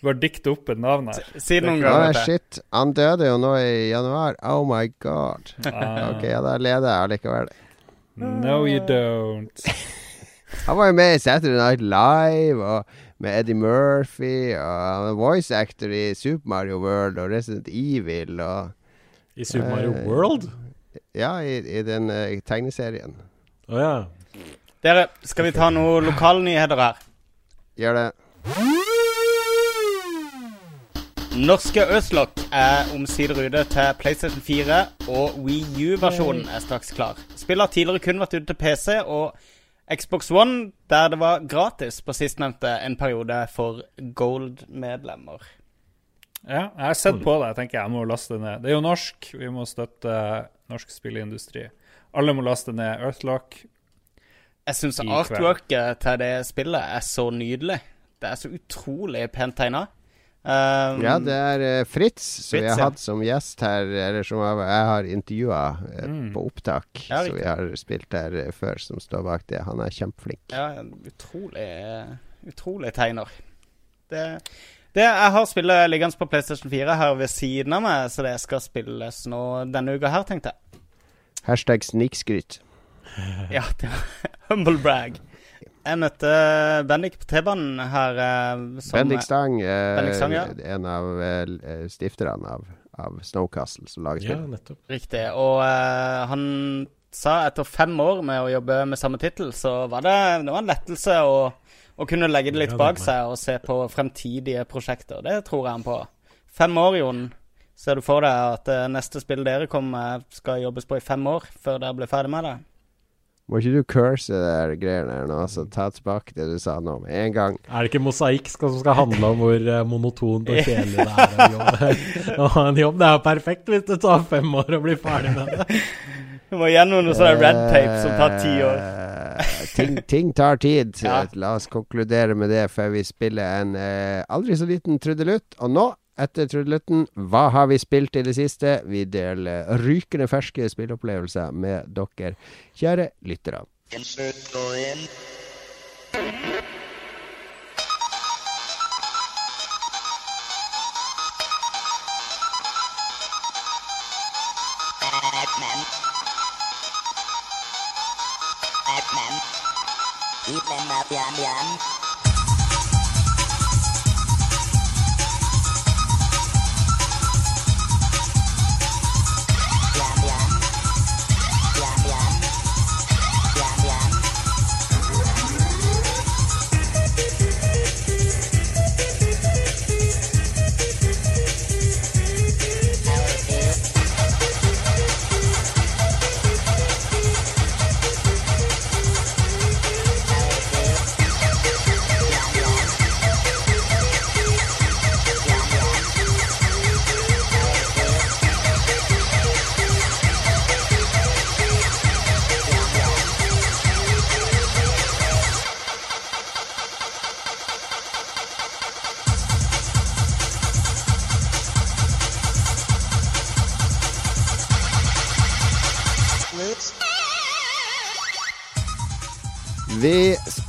Bare dikte opp et navn her. Si noen ganger. til. shit. Han døde jo nå i januar. Oh my god. Ah, Ok, ja, da leder jeg allikevel. No, you don't. *laughs* Han var jo med i Saturday Night Live og med Eddie Murphy. Og han var voice actor i Super Mario World og Resident Evil og I Super Mario Eh, World? Ja, i, i den eh, tegneserien. Å ja. Dere, skal vi ta noen lokalnyheter her? Gjør det. Norske Øslock er omsider ute til PlayStation 4, og Wii U-versjonen er straks klar. Spillet har tidligere kun vært ute til PC og Xbox One, der det var gratis på sistnevnte en periode for Gold-medlemmer. Ja, jeg har sett på det. Jeg tenker jeg må laste det ned. Det er jo norsk. Vi må støtte norsk spilleindustri. Alle må laste ned Earthlock. Jeg syns artworket til det spillet er så nydelig. Det er så utrolig pent tegna. Um, Ja, det er uh, Fritz, som vi har ja. hatt som gjest her, eller som jeg jeg har intervjua Mm. på opptak. Ja, som vi har spilt her uh, før, som står bak det. Han er kjempeflink. Ja, en utrolig Utrolig tegner. Det, det Jeg har spillet liggende på PlayStation 4 her ved siden av meg, så det skal spilles nå denne uka her, tenkte jeg. Hashtag snikskryt. *laughs* Ja, det var *laughs* humble brag. Jeg møtte Bendik på T-banen her. eh, som- Bendik Stang, eh, Bendik Stang, ja. en av eh, stifterne av, av Snowcastle, som lager spill. Ja, nettopp. Riktig. Og eh, han sa etter fem år med å jobbe med samme tittel, så var det, det var en lettelse å, å kunne legge det litt bak seg og se på fremtidige prosjekter. Det tror jeg han på. Fem år, Jon. Ser du for deg at det neste spill dere kommer med, skal jobbes på i fem år før dere blir ferdig med det? Må ikke du curse det greiene der nå, altså ta tilbake det du sa nå med en gang. Er det ikke mosaikk som skal handle om hvor eh, monotont og kjedelig det er? *laughs* Å ha *laughs* en jobb? Det er jo perfekt hvis det tar fem år å bli ferdig med det. *laughs* Du må gjennom noe sånn red tape som tar ti år. Eh, ting, ting tar tid. Ja. La oss konkludere med det før vi spiller en eh, aldri så liten trudelutt. Og nå, etter trudelutten, hva har vi spilt i det siste? Vi deler rykende ferske spilleopplevelser med dere, kjære lyttere. Ipan na yan yan.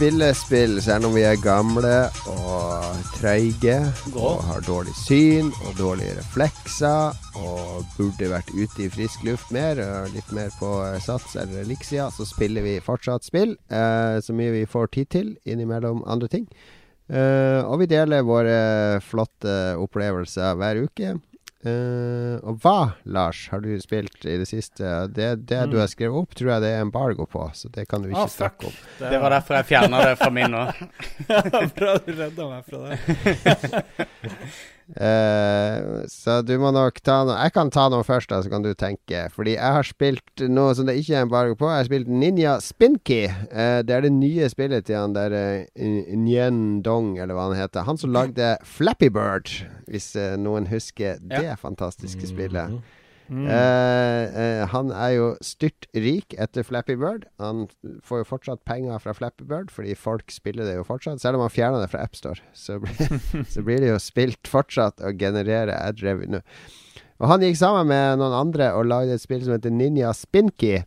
Spiller spill selv om vi er gamle og treige og har dårlig syn og dårlige reflekser og burde vært ute i frisk luft mer og litt mer på eh, Sats eller Elixia, så spiller vi fortsatt spill eh, så mye vi får tid til innimellom andre ting. Eh, og vi deler våre flotte opplevelser hver uke. Eh, og hva, Lars, har du spilt i det siste? Det, det du har skrevet opp, tror jeg det er embargo på, så det kan du ikke Ah, snakke om. Det var derfor jeg fjerna det fra min nå. *laughs* Bra du redda meg fra det. *laughs* Eh, så du må nok ta noe Jeg kan ta noe først, da, så kan du tenke. Fordi jeg har spilt noe som det ikke er embargo på. Jeg har spilt Ninja Spinky. Uh, det er det nye spillet til han der uh, Nyen Dong, eller hva han heter. Han som lagde Flappy Bird, hvis eh, noen husker det fantastiske spillet. Eh, eh, han er jo styrt rik etter Flappy Bird. Han får jo fortsatt penger fra Flappy Bird, fordi folk spiller det jo fortsatt. Selv om han fjerna det fra AppStore, så, blir- *laughs* så blir det jo spilt fortsatt og genererer ad revenue. Og han gikk sammen med noen andre og lagde et spill som heter Ninja Spinky.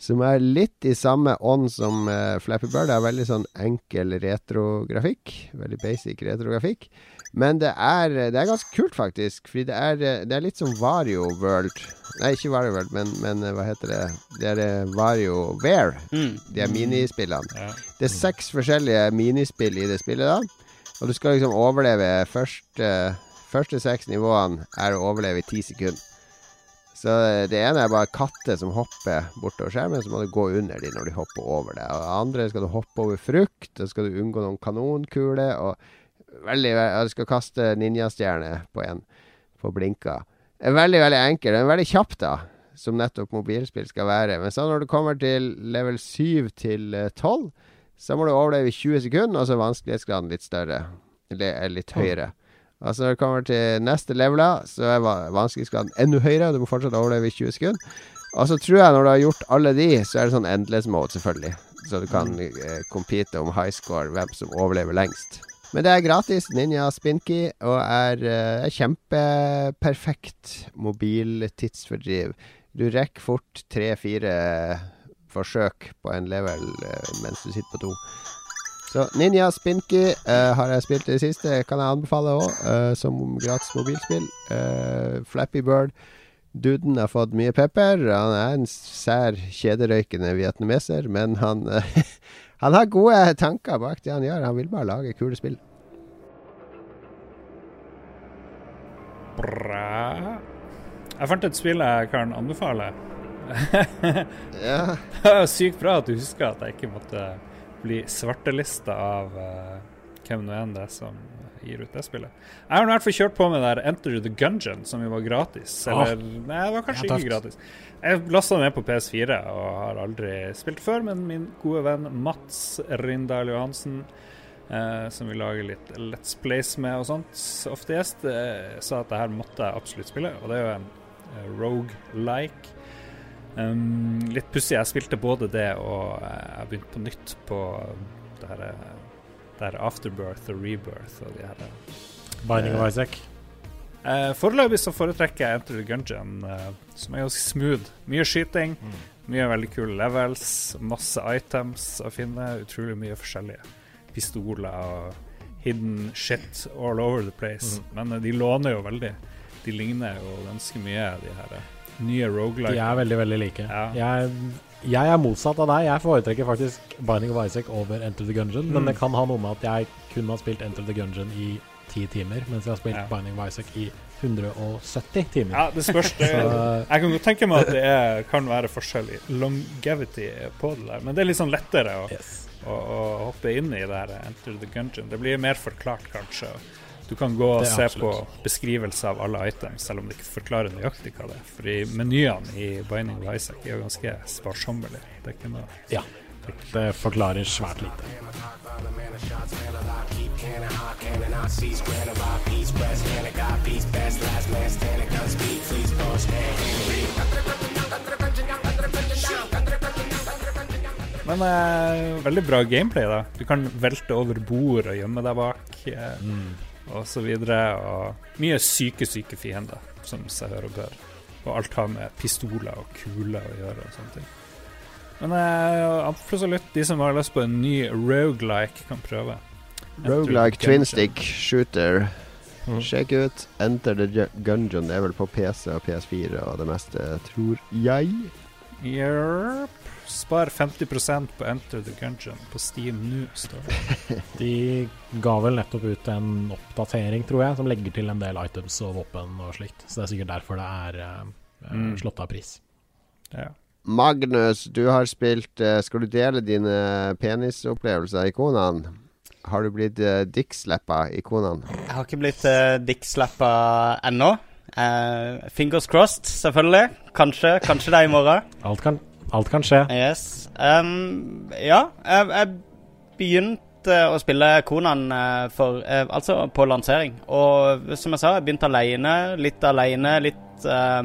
Som er litt i samme ånd som uh, Flappy Bird. Det er veldig sånn enkel retrografikk. Veldig basic retrografikk. Men det er, det er ganske kult, faktisk. Fordi det er, det er litt som Vario World. Nei, ikke Vario World, men, men eh, hva heter det? Det er eh, Vario Wear. Mm. De er minispillene. Ja. Det er seks forskjellige minispill i det spillet, da. Og du skal liksom overleve første, første seks nivåene er å overleve i ti sekunder. Så eh, det ene er bare katter som hopper bortover skjermen, så må du gå under dem når de hopper over det. Og det andre skal du hoppe over frukt, og skal du unngå noen kanonkuler. Og veldig, du skal kaste ninjastjerne på en på blinka. Veldig, veldig enkel. Den er veldig kjapp, da. Som nettopp mobilspill skal være. Men så når du kommer til level 7 til eh, 12, så må du overleve i 20 sekunder, og så er vanskelighetsgraden litt større. Eller litt høyere. Og så når du kommer til neste leveler, så er va- vanskelighetsgraden enda høyere. Du må fortsatt overleve i 20 sekunder. Og så tror jeg når du har gjort alle de, så er det sånn endless mode, selvfølgelig. Så du kan eh, compete om high score, hvem som overlever lengst. Men det er gratis, Ninja Spinky, og er uh, kjempeperfekt mobiltidsfordriv. Du rekker fort tre-fire forsøk på en level eh, mens du sitter på to. Så Ninja Spinky uh, har jeg spilt i det siste. Kan jeg anbefale òg, som gratis mobilspill. Uh, Flappy Bird. Duden har fått mye pepper. Han er en sær, kjederøykende vietnameser, men han *laughs* Han har gode tanker bak det han gjør. Han vil bare lage kule spill. Bra. Jeg fant et spill jeg kan anbefale. *laughs* Ja. Det er sykt bra at du husker at jeg ikke måtte bli svartelista av uh, hvem nå enn det er som gir rutespillet. Jeg har i hvert fall kjørt på med der Enter the Gungeon, som jo var gratis. Eller nei, det var kanskje er ikke gratis. Jeg lasta ned på PS4 og har aldri spilt før, men min gode venn Mats Rindal Johansen, eh, som vi lager litt Let's Plays med og sånt, ofte gjest, eh, sa at det her måtte jeg absolutt spille. Og det er jo en eh, rogue-like. Um, litt pussig. Jeg spilte både det og eh, jeg begynte på nytt på det her, eh, det her Afterbirth og Rebirth og de her eh, Binding of Isaac. Uh, foreløpig så foretrekker jeg Enter the Gungeon, uh, som er ganske smooth. Mye skyting, mye veldig kule levels, masse items å finne, utrolig mye forskjellige pistoler og hidden shit all over the place. Men uh, de låner jo veldig. De ligner jo ganske mye, de her eh, nye De er veldig, veldig like. Ja. Jeg, jeg er motsatt av deg. Jeg foretrekker faktisk Binding of Isaac over Enter the Gungeon. Men Mm. det kan ha noe med at jeg kun har spilt Enter the Gungeon i ti timer, mens jeg har spilt Ja. Binding of Isaac i 170 timer. Ja, det spørs. Det, jeg kan godt tenke meg at det er, kan være forskjell i longevity på det der, men det er litt sånn lettere å, Yes. å, å hoppe inn i det her Enter the Gungeon. Det blir mer forklart, kanskje. Du kan gå og se absolutt. på beskrivelse av alle items, selv om det ikke forklarer nøyaktig hva det er. Fordi menyene i Binding of Isaac er jo ganske sparsommelige. Det er ikke noe Ja. Det forklarer svært lite. Men eh, veldig bra gameplay, da. Du kan velte over bord og gjemme deg bak, eh, og så videre. Og mye syke, syke fiender, som seg hør og bør. Og alt har med pistoler og kuler å gjøre og sånne ting. Men eh, absolutt, de som har lyst på en ny rogelike, kan prøve. Roguelike twinstick shooter. Mm. Sjekk ut Enter the Gungeon. Det er vel på PC og PS4 og det meste, tror jeg. Yerp. Spar 50% på Enter the Gungeon på Steam nå, står det. *laughs* De ga vel nettopp ut en oppdatering, tror jeg, som legger til en del items og våpen og slikt. Så det er sikkert derfor det er Mm. slått av pris. Ja. Magnus, du har spilt uh, Skal du dele dine penisopplevelser i konene? Har du blitt uh, dickslappa i konene? Jeg har ikke blitt uh, dickslappa ennå. Uh, fingers crossed, selvfølgelig. Kanskje, kanskje det er i morgen. Alt kan, alt kan skje. Yes. Um, ja, jeg, jeg begynte å spille Konan eh, for, eh, altså på lansering. Og som jeg sa, jeg begynte alene. Litt alene, litt uh,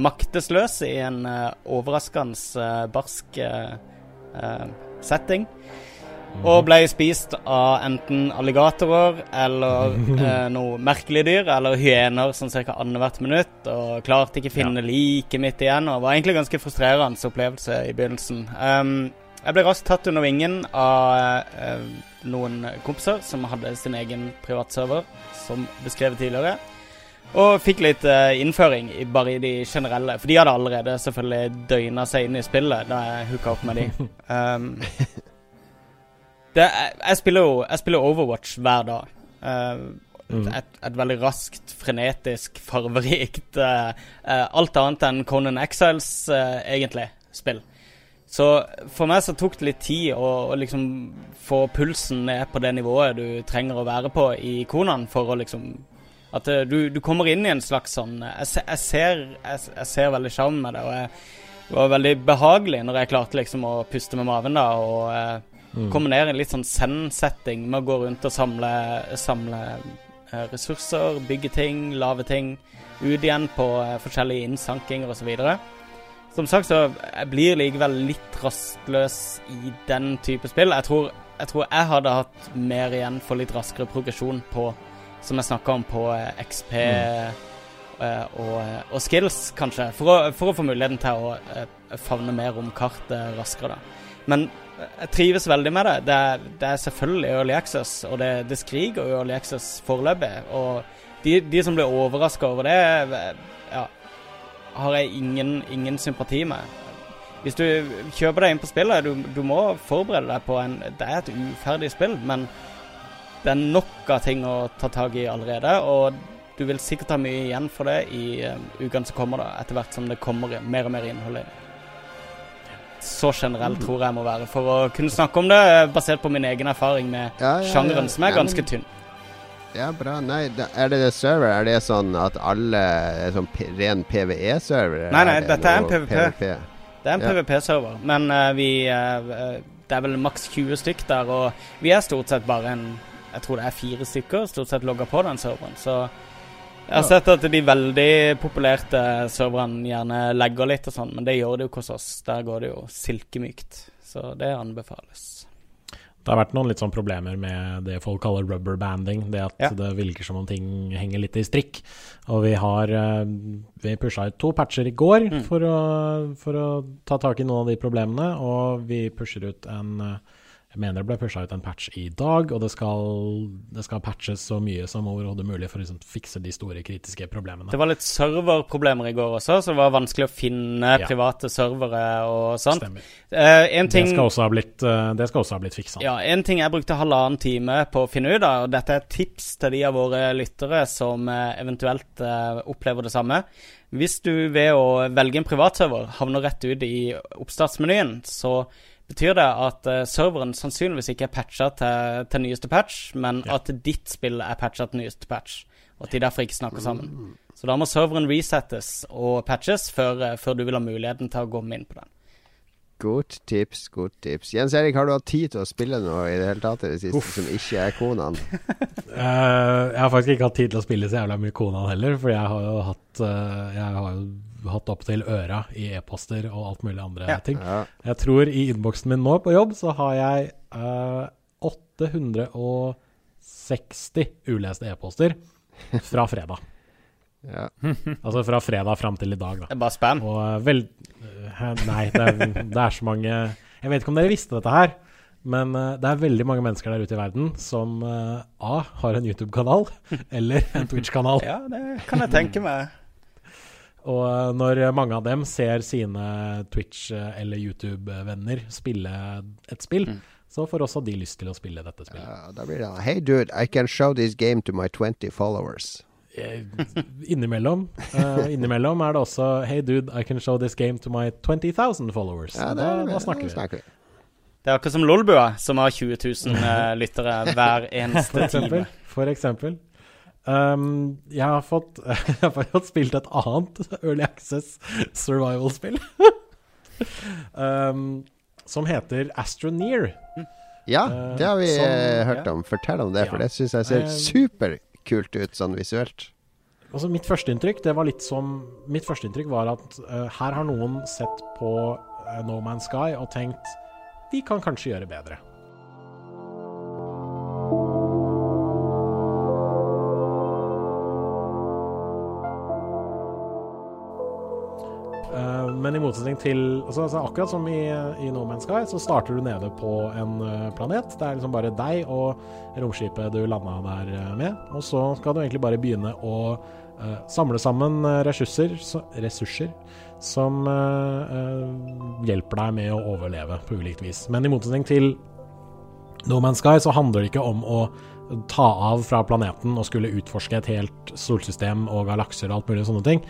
maktesløs i en uh, overraskende uh, barsk setting. Og ble spist av enten alligatorer eller *laughs* eh, noe merkelige dyr, eller hyener sånn ca. annethvert minutt. Og klarte ikke finne like midt igjen. Og var egentlig ganske frustrerende opplevelse i begynnelsen. Um, jeg ble raskt tatt under vingen av eh, noen kompiser som hadde sin egen privatserver, som beskrevet tidligere. Og fikk litt eh, innføring i, bare i de generelle. For de hadde allerede selvfølgelig døgna seg inn i spillet da jeg hooka opp med de. Um, *laughs* det, jeg, jeg, spiller jo jeg spiller Overwatch hver dag. Uh, Mm. et, et veldig raskt, frenetisk, farverikt uh, uh, Alt annet enn Conan Exiles, egentlig, spill. Så for meg så tok det litt tid å, å liksom få pulsen ned på det nivået du trenger å være på i Konan for å liksom At du, du kommer inn i en slags sånn Jeg, jeg ser, jeg, jeg ser veldig sjarmen med det, og jeg, det var veldig behagelig når jeg klarte liksom å puste med maven da, og eh, Kombinere en litt sånn send-setting med å gå rundt og samle, samle eh, ressurser, bygge ting, lage ting, ut igjen på eh, forskjellige innsankinger osv. Som sagt så jeg blir likevel litt rastløs i den type spill. Jeg tror, jeg tror jeg hadde hatt mer igjen for litt raskere progresjon på, som jeg snakka om, på eh, XP mm. og, og skills, kanskje. For å, for å få muligheten til å favne mer om kartet raskere, da. Men jeg trives veldig med det. Det er, det er selvfølgelig Early Access, og det, det skriker Early Access foreløpig. Og de, de som blir overraska over det, ja, har jeg ingen, ingen sympati med. Hvis du kjøper deg inn på spillet, du, du må forberede deg på en Det er et uferdig spill, men det er nok av ting å ta tak i allerede. Og du vil sikkert ha mye igjen for det i um, ukene som kommer, da, etter hvert som det kommer mer og mer innhold i det. Så generelt tror jeg må være for å kunne snakke om det, basert på min egen erfaring med Ja, ja, ja. sjangeren, som er ganske tynn. Ja, bra. Nei, da, er det det server? Er det sånn at alle er sånn ren PVE-server? Nei, nei, dette er en PVP. PVP? Det er en Ja. PVP-server, men uh, vi eh, Det er vel maks 20 stykk der, og vi er stort sett bare en Jeg tror det er fire stykker stort sett logga på den serveren, så jeg har sett at de veldig populerte serverne gjerne legger litt og sånn, men det gjør det jo hos oss. Der går det jo silkemykt, så det anbefales. Det har vært noen litt sånn problemer med det folk kaller rubber banding. Det at Ja. det virker som om ting henger litt i strikk. Og vi har eh, Vi pusha ut to patcher i går Mm. for, å, for å ta tak i noen av de problemene. Og vi pusher ut en eh, Jeg mener det ble pusha ut en patch i dag, og det skal, det skal patches så mye som overhodet mulig for å liksom fikse de store kritiske problemene. Det var litt serverproblemer i går også, så det var vanskelig å finne Ja. private servere og sånt. Stemmer. Eh, ting, Det skal også ha blitt, eh, også ha blitt fiksa. Ja, en ting jeg brukte halvannen time på å finne ut av, og dette er et tips til de av våre lyttere som eh, eventuelt eh, opplever det samme. Hvis du ved å velge en privatserver havner rett ut i oppstartsmenyen, så betyr det at eh, serveren sannsynligvis ikke er patcha til, til nyeste patch, men Ja. at ditt spill er patcha til nyeste patch, og at de derfor ikke snakker sammen. Så da må serveren resettes og patches før, eh, før du vil ha muligheten til å gå inn på den. Godt tips, godt tips. Jens Erik, har du hatt tid til å spille noe i det hele tatt i det siste som ikke er Konan? uh, *laughs* jeg har faktisk ikke hatt tid til å spille så jævla mye Konan heller, for jeg har jo hatt uh, Jeg har jo hatt opp til øra i e-poster og alt mulig andre Ja. ting. Jeg tror i innboksen min nå på jobb så har jeg uh, 860 uleste e-poster fra fredag. *laughs* Ja. Altså fra fredag fram til i dag, da. Det er bare spam. Og eh, vel eh, Nei, det er, det er så mange Jeg vet ikke om dere visste dette her, men eh, det er veldig mange mennesker der ute i verden som eh, A. har en YouTube-kanal *laughs* eller en Twitch-kanal. Ja, det kan jeg tenke meg. Og eh, når mange av dem ser sine Twitch- eller YouTube-venner spille et spill, Mm. så får også de lyst til å spille dette spillet. Uh, da blir det Hey dude, I can show this game to my 20 followers. Eh, Innimellom, Uh, innimellom er det også Hey dude, I can show this game to my 20,000 followers. Ja, da, det da snakker da vi. snakker vi. Det er akkurat som Lolbua, som har 20 000 eh, lyttere hver *laughs* eneste For eksempel. time. For eksempel. Um, jeg, har fått, *laughs* jeg har fått spilt et annet Early Access survival-spill. um, *laughs* som heter Astroneer. Ja, Eh, det har vi som- eh, hørt om. Fortell om det, for det syns jeg ser superkult ut sånn visuelt. Altså Mitt førsteinntrykk det var litt som Mitt førsteinntrykk var at uh, her har noen sett på eh, No Man's Sky og tenkt vi kan kanskje gjøre bedre. Men i motsetning til altså, altså Akkurat som i, i No Man's Sky, så starter du nede på en eh, planet. Det er liksom bare deg og romskipet du landa der eh, med. Og så skal du egentlig bare begynne å uh, samle sammen ressurser, så, ressurser som uh, uh, hjelper deg med å overleve på ulikt vis. Men i motsetning til No Man's Sky så handler det ikke om å ta av fra planeten og skulle utforske et helt solsystem og galakser og alt mulig sånne ting.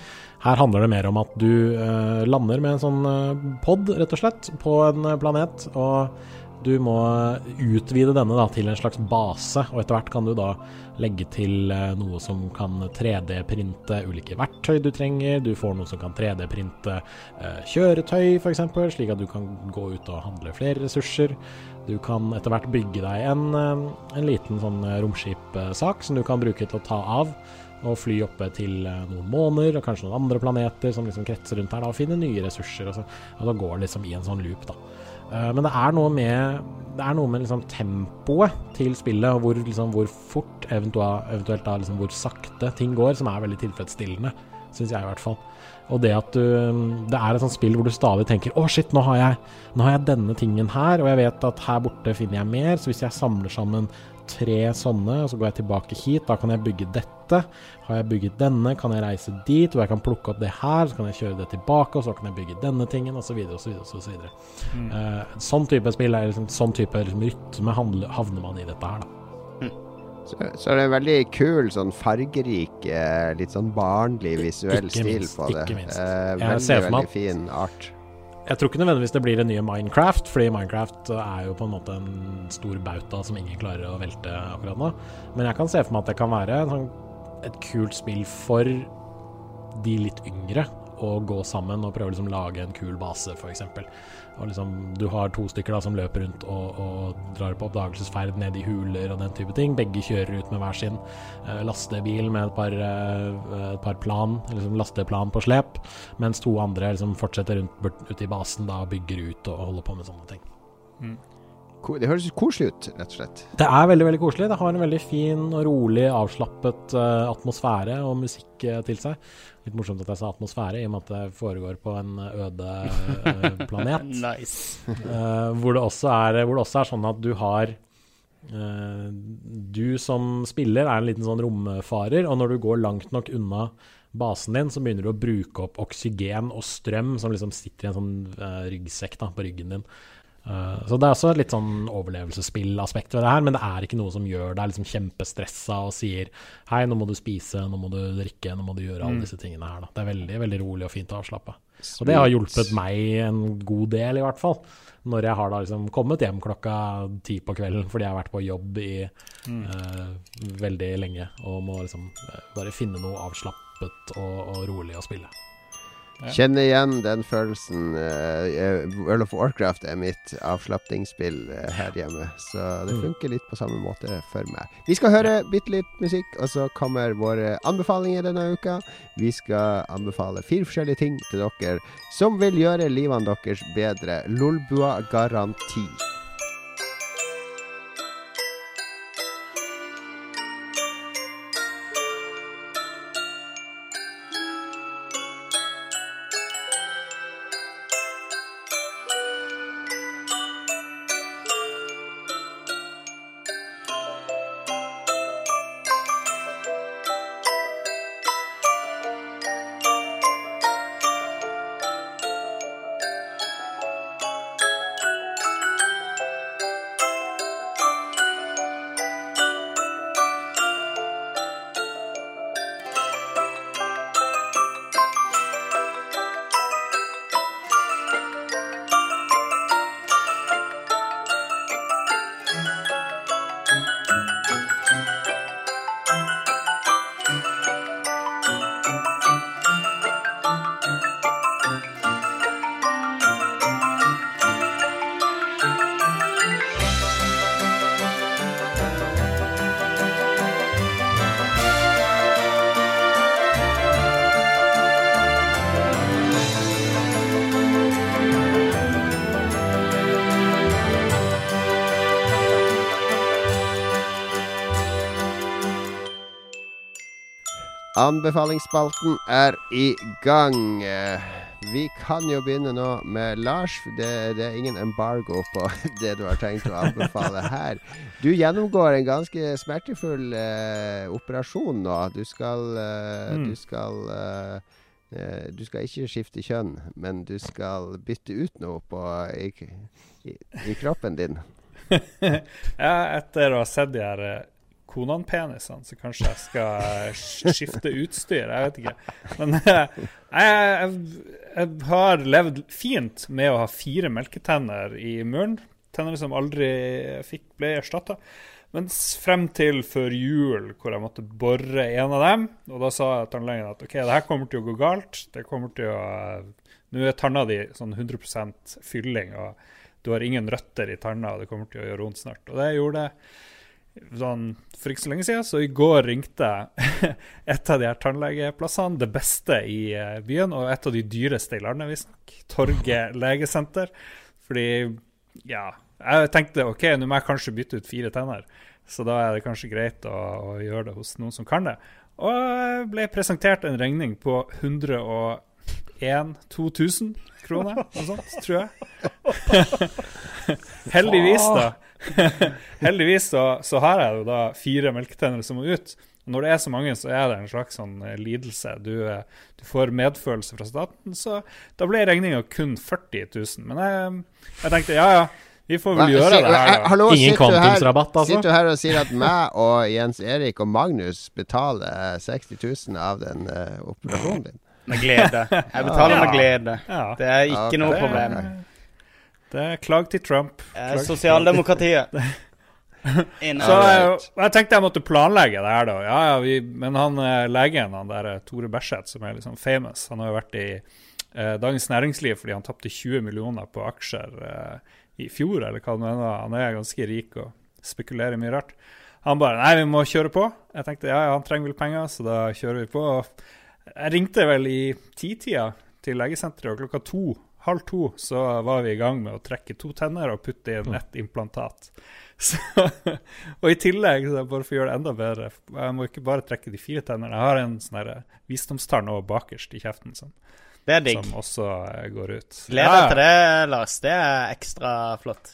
Her handler det mer om at du eh, lander med en sånn eh, pod, rett og slett, på en eh, planet. Og du må utvide denne da, til en slags base, og etter hvert kan du da legge til noe som kan 3D-printe ulike verktøy du trenger. Du får noe som kan 3D-printe eh, kjøretøy, f.eks., slik at du kan gå ut og handle flere ressurser. Du kan etter hvert bygge deg en, en liten sånn romskipsak som du kan bruke til å ta av og fly oppe til eh, noen måner og kanskje noen andre planeter som liksom kretser rundt her da, og finne nye ressurser. Og så, og da går det liksom i en sånn loop, da. Eh, Men det er noe med, er noe med liksom tempoet til spillet, og hvor, liksom, hvor fort, eventuelt, eventuelt da liksom hvor sakte ting går, som er veldig tilfredsstillende, syns jeg i hvert fall. Og det at du Det er et sånt spill hvor du stadig tenker Å, shit, nå har, jeg, nå har jeg denne tingen her, og jeg vet at her borte finner jeg mer, så hvis jeg samler sammen tre sånne, og så går jeg tilbake hit, da kan jeg bygge dette. Har jeg bygget denne, kan jeg reise dit, og jeg kan plukke opp det her, så kan jeg kjøre det tilbake, og så kan jeg bygge denne tingen, osv., osv., osv. Uh, Sånn type spill er liksom, sånn type liksom, rytme havner man i dette her, da. Så, så er det en veldig kul, sånn fargerik, eh, litt sånn barnlig visuell minst, stil på det. ikke minst. Eh, veldig, veldig fin art. Jeg tror ikke nødvendigvis det blir det nye Minecraft, fordi Minecraft er jo på en måte en stor bauta som ingen klarer å velte akkurat nå. Men jeg kan se for meg at det kan være sånn, et kult spill for de litt yngre å gå sammen og prøve å liksom lage en kul base, f.eks. Liksom, du har to stykker da som løper rundt og, og drar på oppdagelsesferd ned i huler og den type ting. Begge kjører ut med hver sin eh, lastebil med et par, eh, et par plan, liksom lasteplan på slep, mens to andre liksom fortsetter rundt ute i basen da, og bygger ut og holder på med sånne ting. Ko- Det høres koselig ut, rett og slett. Det er veldig veldig koselig. Det har en veldig fin og rolig, avslappet uh, atmosfære og musikk uh, til seg. Litt morsomt at jeg sa atmosfære, i og med at det foregår på en øde uh, *laughs* planet. Nice. Eh, hvor, det også er, hvor det også er sånn at du har eh, Du som spiller er en liten sånn romfarer, og når du går langt nok unna basen din, så begynner du å bruke opp oksygen og strøm som liksom sitter i en sånn eh, ryggsekk da, på ryggen din. Eh, så det er også et litt sånn overlevelsesspillaspekt ved det her, men det er ikke noe som gjør deg liksom kjempestressa og sier hei, nå må du spise, nå må du drikke, nå må du gjøre alle disse tingene her. Da. Det er veldig, veldig rolig og fint å avslappe. Og det har hjulpet meg en god del, i hvert fall. Når jeg har da liksom kommet hjem klokka ti på kvelden fordi jeg har vært på jobb i eh, veldig lenge og må liksom eh, bare finne noe avslappet og, og rolig å spille. Kjenner igjen den følelsen. eh, World of Warcraft er mitt avslapningsspill eh, her hjemme, så det funker litt på samme måte for meg. Vi skal høre bitte litt musikk, og så kommer våre anbefalinger denne uka. Vi skal anbefale fire forskjellige ting til dere som vil gjøre livene deres bedre. Lolbua garanti. Anbefalingsspalten er i gang. Vi kan jo begynne nå med Lars. Det, det er ingen embargo på *laughs* det du har tenkt å anbefale her. Du gjennomgår en ganske smertefull eh, operasjon nå. Du skal eh, Mm. Du skal eh, eh, Du skal ikke skifte kjønn, men du skal bytte ut noe på, i, i, i kroppen din. *laughs* Ja, etter å ha sett de her eh, Konan-penisene, så kanskje jeg skal skifte utstyr. Jeg vet ikke. Men eh, jeg, jeg, jeg har levd fint med å ha fire melketenner i munnen. Tenner som aldri fikk, ble erstatta. Mens frem til før jul, hvor jeg måtte bore en av dem. Og da sa tannlegen at OK, det her kommer til å gå galt. Det kommer til å Nå er tanna di sånn 100% fylling, og du har ingen røtter i tanna, og det kommer til å gjøre vondt snart. Og det gjorde det sånn, for ikke så lenge siden, så i går ringte *laughs* et av de her tannlegeplassene, det beste i eh, byen, og et av de dyreste i landet, visstnok. Torget *laughs* legesenter. Fordi, ja Jeg tenkte OK, nå må jeg kanskje bytte ut fire tenner, så da er det kanskje greit å, å gjøre det hos noen som kan det. Og jeg ble presentert en regning på 101 2000 kroner, noe sånt, tror jeg. *laughs* Heldigvis, da. *laughs* Heldigvis så, så har jeg jo da fire melketenner som må ut. Når det er så mange, så er det en slags sånn eh, lidelse. Du, eh, du får medfølelse fra staten, så da ble regninga kun 40 000. Men jeg, jeg tenkte ja, ja, vi får vel Hva- gjøre si- det her, eh, da. Hallo, Ingen sitter du her- kvantumsrabatt, altså? Sitter du her og sier at meg og Jens Erik og Magnus betaler 60 000 av den uh, operasjonen din? Med glede. Jeg betaler med glede. Ja. Det er ikke okay. noe problem problem. Det er klag til Trump. Eh, Klag *laughs* eh, Sosialdemokratiet. Så jeg, jeg tenkte jeg måtte planlegge det her, da. Ja, ja, vi, men han eh, legen, han der eh, Tore Berseth, som er liksom famous, han har jo vært i eh, Dagens Næringsliv fordi han tapte 20 millioner på aksjer eh, i fjor, eller hva det mener. Han er ganske rik og spekulerer mye rart. Han bare Nei, vi må kjøre på. Jeg tenkte ja, ja, han trenger vel penger, så da kjører vi på. Jeg ringte vel i titida til legesenteret, og klokka to, halv to, så var vi i gang med å trekke to tenner og putte inn ett implantat. *laughs* Så, og i tillegg, så bare for å gjøre det enda bedre Jeg må ikke bare trekke de fire tennene. Jeg har en sånn her visdomstann over bakerst i kjeften som, Det er digg. som også eh, går ut. Gleder deg til det, Lars. Det er ekstra flott.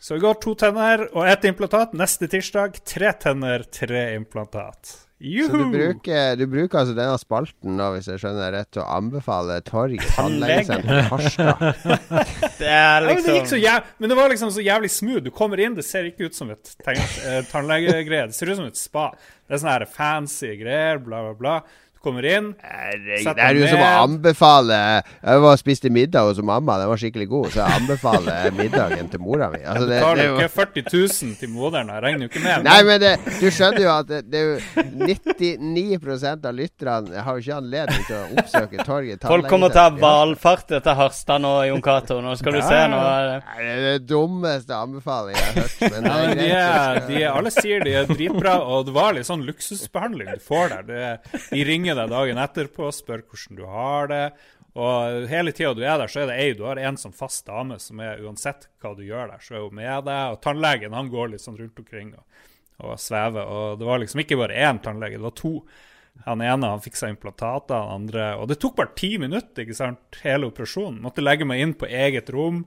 Så i går to tenner og ett implantat. Neste tirsdag tre tenner, tre implantat. Så du bruker, du bruker altså denne spalten nå, hvis jeg skjønner rett, til å anbefale *laughs* Tannlege. tannlegesenter i Harstad. *laughs* Det er Ja, men, det gikk så liksom jæv men det var liksom så jævlig smooth. Du kommer inn, det ser ikke ut som et eh, tannlegegreie. Det ser ut som et spa. Det er sånne her fancy greier, bla, bla, bla. Kommer inn, Det er jo som å anbefale Jeg var spiste middag hos mamma, den var skikkelig god, så jeg anbefaler middagen til mora mi. Altså, det, betaler er jo ikke 40 000 til moderen. Jeg regner jo ikke med Nei, men det, du skjønner jo at det, det er jo 99% av lytterne har jo ikke anledning til å oppsøke Torget Folk kommer til å ha valfart til Harstad nå, Jon Cato. Nå skal du se. Nå er det Nei, Det er det dummeste anbefalingen jeg har hørt. Men Ja, de er, de er, alle sier de er dritbra, og det var litt sånn luksusbehandling du får der. De ringer deg dagen etterpå, spør hvordan du har det. Og hele tida du er der, så er det ei du har en som fast dame som er uansett hva du gjør der, så er hun med deg. Og tannlegen han går litt sånn rundt omkring og, og svever. Og det var liksom ikke bare én tannlege, det var to. Han ene han fiksa implantater, han andre Og det tok bare ti minutter, ikke sant, hele operasjonen. Måtte legge meg inn på eget rom.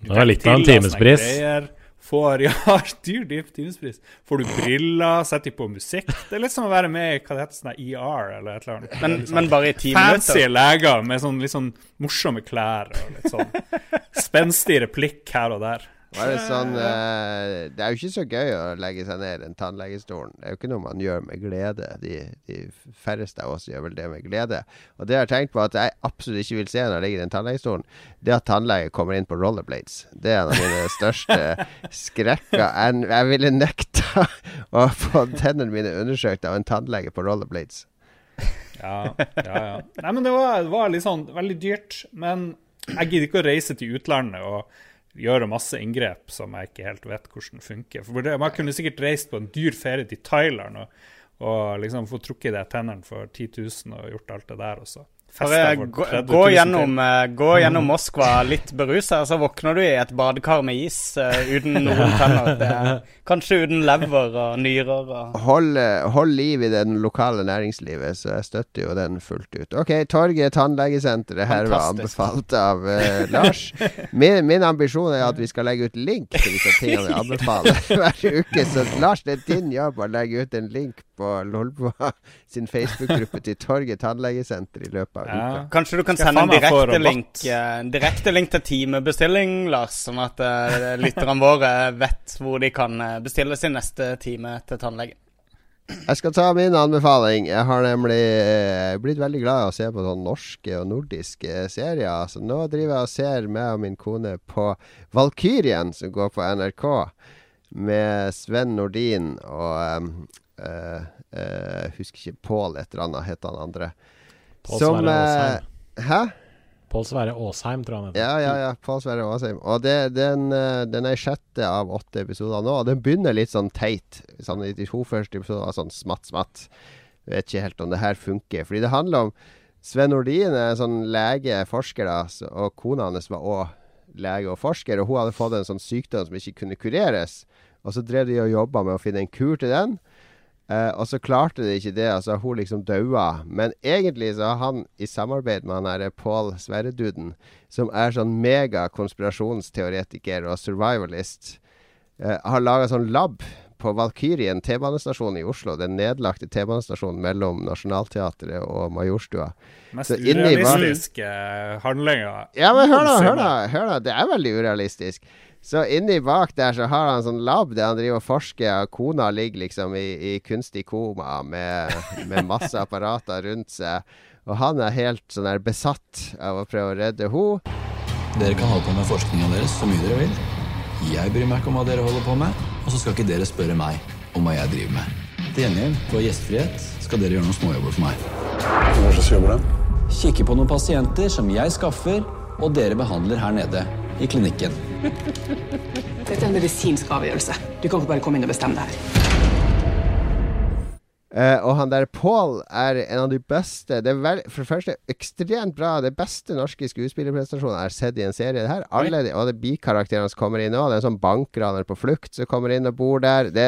Det var litt av en timespris. Får, ja, dyr, timespris. Får du briller, setter de på musikk. Det er litt som å være med i hva det heter, sånn ER eller et eller annet. Men, er men bare i ti Fancy minutter. leger med sånn litt sånn morsomme klær og litt sånn *laughs* spenstig replikk her og der. Det sånn eh, Det er jo ikke så gøy å legge seg ned i den tannlegestolen. Det er jo ikke noe man gjør med glede. De, de færreste av oss gjør vel det med glede. Og det jeg har tenkt på at jeg absolutt ikke vil se når jeg ligger i den tannlegestolen, det er at tannlege kommer inn på rollerblades. Det er en av mine største *laughs* skrekker. Jeg, jeg ville nekta å få tennene mine undersøkt av en tannlege på rollerblades. Ja, ja, ja. Nei, men det var, det var litt sånn veldig dyrt. Men jeg gidder ikke å reise til utlandet og gjøre masse inngrep som jeg ikke helt vet hvordan funker. For Man kunne sikkert reist på en dyr ferie til Thailand og, og liksom få trukket i deg tennene for 10 000 og gjort alt det der, og så Bare gå, gå, gjennom, eh, gå gjennom Moskva litt berusa, så våkner du i et badekar med is uh, uten noen tenner. Det er, kanskje uten lever og nyrer og Hold, eh, hold liv i det lokale næringslivet, så jeg støtter jo den fullt ut. Ok, Torget tannlegesenter. Her var anbefalt av uh, Lars. Min, min ambisjon er at vi skal legge ut link til disse tingene vi anbefaler *laughs* hver uke. Så Lars, det er din jobb å legge ut en link på Lolboa sin Facebook-gruppe til Torget tannlegesenter i løpet av. uka. Kanskje du kan sende en direktelink direkte link, eh, direkte link til timebestilling, Lars, sånn at uh, lytterne våre vet hvor de kan eh, bestille sin neste time til tannlegen. Jeg skal ta min anbefaling. Jeg har nemlig eh, blitt veldig glad i å se på sånne norske og nordiske serier. Så nå driver jeg og ser meg og min kone på Valkyrien, som går på NRK. Med Sven Nordin og um, eh, eh, Husker ikke Pål et eller annet, het han andre. Pål Sverre Åsheim, Aasheim. Hæ? Pål Sverre Aasheim, tror jeg han heter. Ja, ja, ja. Pål Sverre Aasheim. Og det, den, eh, den er sjette av åtte episoder nå. Og den begynner litt sånn teit. Sånn, I de to første episodene sånn smatt, smatt. Vet ikke helt om det her funker. Fordi det handler om Sven Nordin er en sånn lege, forsker, da, og kona hans var òg lege og forsker. Og hun hadde fått en sånn sykdom som ikke kunne kureres. Og så drev de og jobba med å finne en kur til den. Eh, og så klarte de ikke det, altså hun liksom daua. Men egentlig så har han i samarbeid med han her Pål Sverreduden, som er sånn mega konspirasjonsteoretiker og survivalist, eh, har laga sånn lab på Valkyrien T-banestasjon i Oslo. Den nedlagte T-banestasjonen mellom Nationaltheatret og Majorstua. Mest Så urealistiske handlinger. Ja, men hør da, hør da, hør da. Det er veldig urealistisk. Så inni bak der så har han sånn lab der han driver og forsker, og kona ligger liksom i, i kunstig koma med, med masse apparater rundt seg. Og han er helt sånn der besatt av å prøve å redde henne. Dere kan holde på med forskninga deres så mye dere vil. Jeg bryr meg ikke om hva dere holder på med, og så skal ikke dere spørre meg om hva jeg driver med. Til gjengjeld, for gjestfrihet, skal dere gjøre noen småjobber for meg. Hva slags jobber er det? Kikke på noen pasienter som jeg skaffer, og dere behandler her nede i klinikken. Dette er en medisinsk avgjørelse. Du kan ikke bare komme inn og bestemme det her. Uh, og han der Paul er en av de beste Det er vel, for det første ekstremt bra. Det beste norske skuespillerprestasjonen jeg har sett i en serie. Det her, alle de, og det er bikarakterene som kommer inn nå. Det er en sånn bankraner på flukt som kommer inn og bor der. Det,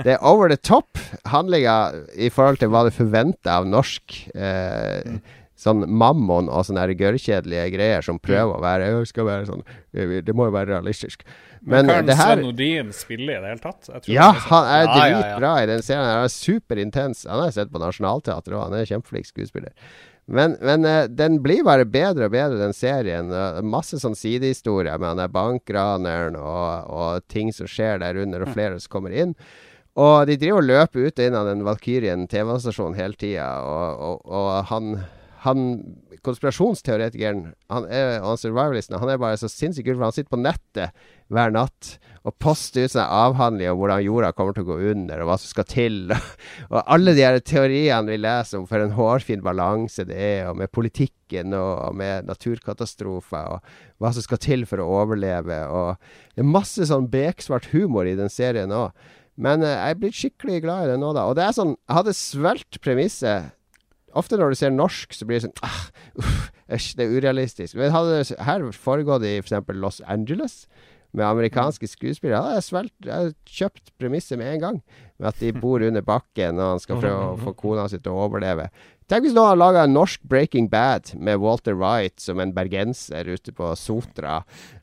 det er over the top handlinga i forhold til hva du forventer av norsk. Eh, Sånn mammon og sånne gørrkjedelige greier som prøver å være være sånn, Det må jo være realistisk. Men, Men kan det her Sven spille i det hele tatt? Ja, det er sånn. han er Ja, ja, ja. dritbra i den serien. Han er superintens. Han har jeg sett på Nationaltheatret òg. Han er kjempeflink skuespiller. Men, men eh, den blir bare bedre og bedre, den serien. Eh, masse sånn sidehistorier med han der bankraneren og, og ting som skjer der under, og flere som kommer inn. Og de driver og løper ut og inn av den Valkyrien TV-stasjonen hele tida, og, og, og han han konspirasjonsteoretikeren han er, han han er bare så sinnssykt kul, for han sitter på nettet hver natt og poster ut sånne avhandlinger om hvordan jorda kommer til å gå under, og hva som skal til. *laughs* og alle de her teoriene vi leser om for en hårfin balanse det er, og med politikken og, og med naturkatastrofer, og hva som skal til for å overleve. Og det er masse sånn beksvart humor i den serien òg. Men eh, jeg er blitt skikkelig glad i det nå, da. Og det er sånn Jeg hadde svelgt premisset Ofte når du ser norsk, så blir det sånn ah, uff, Det er urealistisk. Men hadde det her foregått i f.eks. Los Angeles, med amerikanske skuespillere, hadde jeg svelt, Jeg kjøpt premisset med en gang. Med at de *laughs* bor under bakken, og han skal prøve å få *laughs* kona si til å overleve. Tenk hvis noen hadde laga en norsk Breaking Bad med Walter Wright som en bergenser ute på Sotra,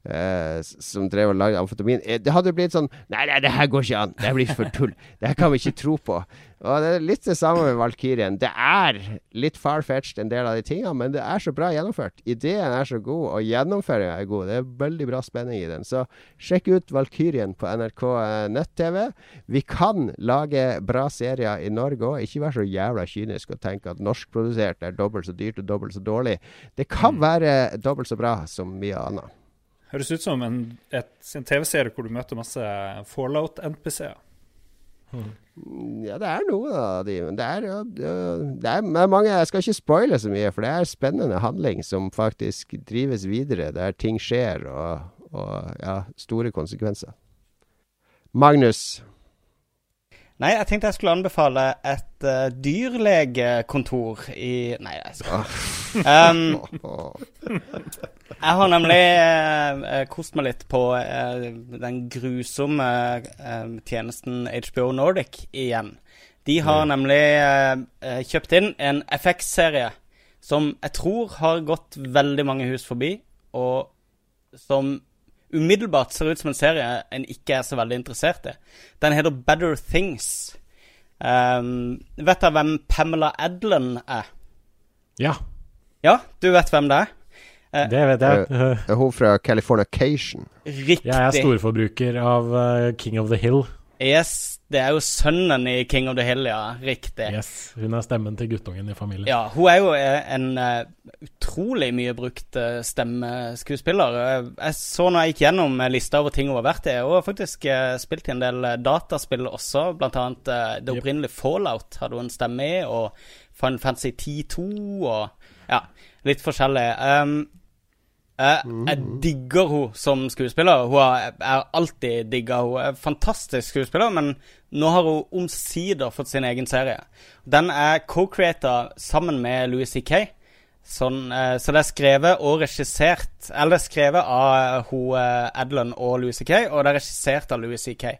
eh, som drev og lagde amfetamin. Eh, Det hadde blitt sånn Nei, nei, det her går ikke an. Det blir for tull. Det her kan vi ikke tro på. Og det er litt det samme med Valkyrien. Det er litt far-fetched en del av de tingene, men det er så bra gjennomført. Ideen er så god, og gjennomføringa er god. Det er veldig bra spenning i den. Så sjekk ut Valkyrien på NRK eh, nett-TV. Vi kan lage bra serier i Norge òg. Ikke vær så jævla kynisk og tenk at norskprodusert er dobbelt så dyrt og dobbelt så dårlig. Det kan være dobbelt så bra som mye annet. Høres ut som en, et, en TV-serie hvor du møter masse Fallout-NPC-er. Ja, det er noen av de, men det er, er, det er mange Jeg skal ikke spoile så mye, for det er spennende handling som faktisk drives videre, der ting skjer og, og ja, store konsekvenser. Magnus. Nei, jeg tenkte jeg skulle anbefale et uh, dyrlegekontor i Nei, jeg skal um, *laughs* Jeg har nemlig eh, kost meg litt på eh, den grusomme eh, tjenesten HBO Nordic igjen. De har nemlig uh, uh, kjøpt inn en FX-serie som jeg tror har gått veldig mange hus forbi, og som umiddelbart ser ut som en serie en ikke er så veldig interessert i. Den heter Better Things. Um, vet dere hvem Pamela Adlan er? Ja, Ja, du vet hvem det er? Eh, det vet jeg. Eh, hun fra Californication? Riktig. Jeg er storforbruker av eh, King of the Hill. Yes, det er jo sønnen i King of the Hill, ja. Riktig. Yes, Hun er stemmen til guttungen i familien. Ja, hun er jo en utrolig mye brukt stemmeskuespiller. Jeg så når jeg gikk gjennom lista over ting hun har vært i. Hun har faktisk spilt i en del dataspill også, blant annet det Yep. opprinnelige Fallout hadde hun en stemme i, og Final Fantasy 10-2 og ja, litt forskjellig. Um, Jeg digger hun som skuespiller. Hun har, jeg har alltid digga hun. Fantastisk skuespiller, men nå har hun omsider fått sin egen serie. Den er co-creata sammen med Louis C.K. Sånn, eh, så det er skrevet og regissert Eller det er skrevet av eh, hun eh, Adlon og Louis C.K., og det er regissert av Louis C.K.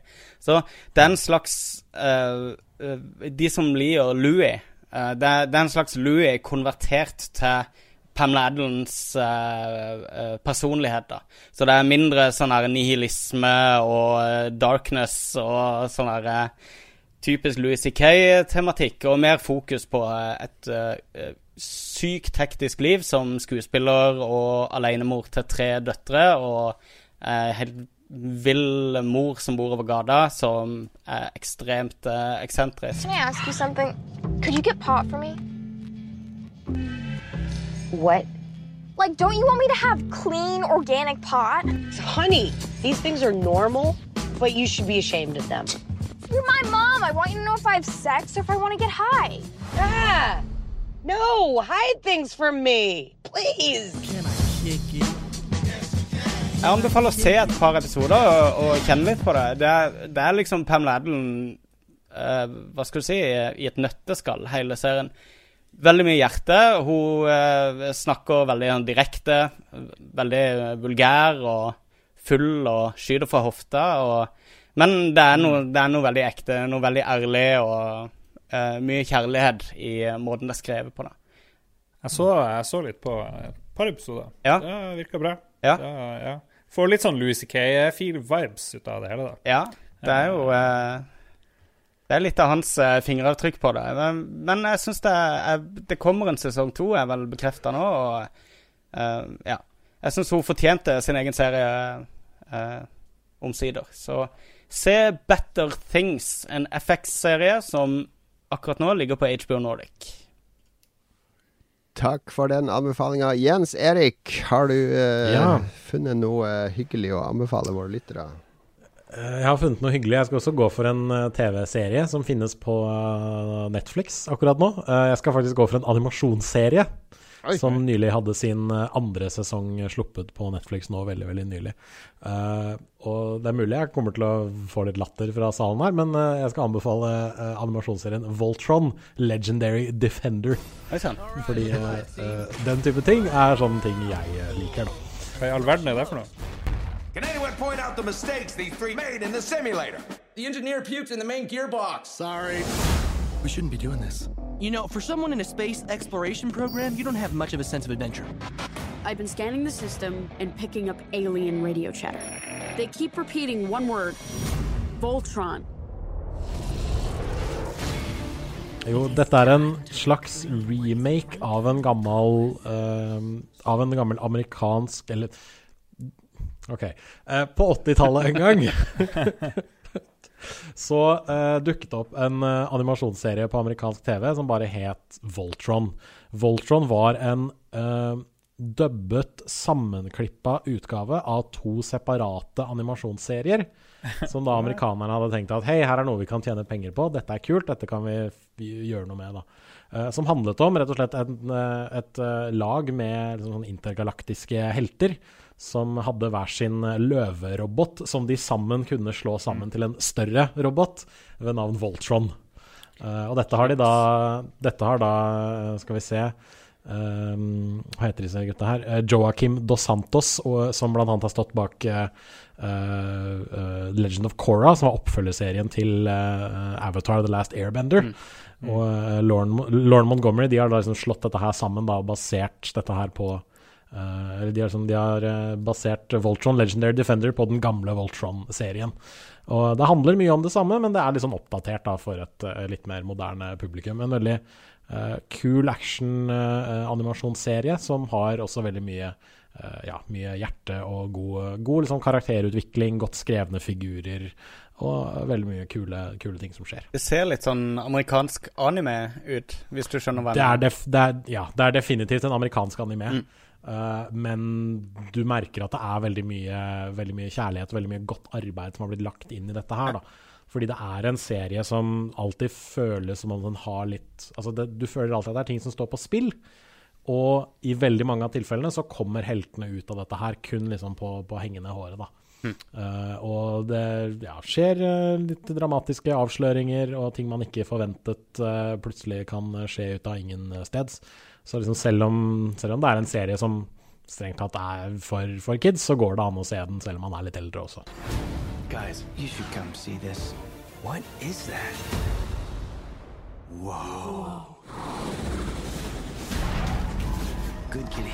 Så det er en slags uh, eh, De som liker Louis uh, det, er, det er en slags Louis konvertert til Pamela Adlons uh, eh, personlighet. da. Så det er mindre sånn her nihilisme og eh, darkness og sånn her eh, typisk Louis C.K.-tematikk, og mer fokus på eh, et uh, sykt hektisk liv som skuespiller og alenemor til tre døtre, og eh, helt vill mor som bor over gata, som er ekstremt eh, eksentrisk. Can I ask you something? Could you pot for me? What? Like, don't you want me to have clean, organic pot? Honey, these things are normal, but you should be ashamed of them. You're my mom. I want you to know if I have sex or if I want to get high. Ah! No, hide things from me. Please. Jeg anbefaler å se et par episoder og, og kjenne litt på det. Det er, det er liksom Pamela Adlen eh, Hva skal du si i et nøtteskall, hele serien. Veldig mye hjerte. Hun eh, snakker veldig sånn direkte, veldig vulgær og full og skyter fra hofta. Og, men det er, noe, det er noe veldig ekte, noe veldig ærlig og eh, mye kjærlighet i måten det er skrevet på. da. Jeg så, jeg så litt på et par episoder. Ja. Det virka bra. Ja. ja. Får litt sånn Louis C.K.-feel-vibes ut av det hele, da. Ja, det er jo eh, Det er litt av hans eh, fingeravtrykk på det. Men, men jeg syns det, det kommer en sesong to, er vel bekrefta nå. Og eh, ja. Jeg syns hun fortjente sin egen serie eh, omsider. Så se Better Things, en FX-serie som akkurat nå ligger på HBO Nordic. Takk for den anbefalinga. Jens Erik, har du eh, Ja. funnet noe hyggelig å anbefale våre lyttere? Eh, Jeg har funnet noe hyggelig. Jeg skal også gå for en eh, TV-serie som finnes på eh, Netflix akkurat nå. Eh, Jeg skal faktisk gå for en animasjonsserie som nylig hadde sin andre sesong sluppet på Netflix nå, veldig, veldig nylig. Eh, og det er mulig jeg kommer til å få litt latter fra salen her, men jeg skal anbefale animasjonsserien Voltron, Legendary Defender. Fordi den type ting er sånne ting jeg liker, da. Hva i all verden er det for noe? Can anyone point out the mistakes these three made in the simulator? The engineer puked in the main gearbox. Sorry. We shouldn't be doing this. You know, for someone in a space exploration program, you don't have much of a sense of adventure. I've been scanning the system and picking up alien radio chatter. They keep repeating one word Voltron. Jo, dette er en slags remake av en gammel eh, Av en gammel amerikansk Eller OK. Eh, på 80-tallet en gang *laughs* så eh, dukket det opp en eh, animasjonsserie på amerikansk TV som bare het Voltron. Voltron var en eh, dubbet, sammenklippa utgave av to separate animasjonsserier. Som da *laughs* amerikanerne hadde tenkt at hei, her er noe vi kan tjene penger på, dette er kult, dette kan vi, gjøre noe med. da. Eh, som handlet om rett og slett en, eh, et eh, lag med liksom sånn intergalaktiske helter som hadde hver sin løverobot, som de sammen kunne slå sammen til en større robot ved navn Voltron. Uh, og dette har de da Dette har da, skal vi se Um, hva heter disse gutta her? Eh, Joakim Dos Santos, og, som blant annet har stått bak uh, eh, eh, Legend of Korra, som var oppfølgerserien til eh, Avatar The Last Airbender. Og uh, Lauren, Lauren Montgomery de har da liksom slått dette her sammen da, og basert dette her på eh, eller de har, sånn, de har eh, basert Voltron Legendary Defender på den gamle Voltron-serien. Og Det handler mye om det samme, men det er sånn oppdatert da, for et eh, litt mer moderne publikum. En veldig uh, kul action-animasjonsserie som har også veldig mye eh, ja, mye hjerte og god, god liksom, karakterutvikling, godt skrevne figurer og veldig mye kule, kule ting som skjer. Det ser litt sånn amerikansk anime ut, hvis du skjønner hva Det jeg er, def, det er, ja, det er definitivt en amerikansk anime. Eh, men du merker at det er veldig mye, veldig mye kjærlighet og veldig mye godt arbeid som har blitt lagt inn i dette her. da. Fordi det er en serie som alltid føles som om den har litt Altså, det, du føler alltid at det er ting som står på spill. Og i veldig mange av tilfellene så kommer heltene ut av dette her kun liksom på, på hengende håret, da. Eh, og det ja, skjer uh, litt dramatiske avsløringer og ting man ikke forventet uh, plutselig kan eh, skje ut av ingen eh, steds. Så liksom selv, om, selv om det er en serie som strengt tatt er for, for kids, så går det an å se den selv om man er litt eldre også. Guys, you should come see this. What is that? Whoa. Good kitty.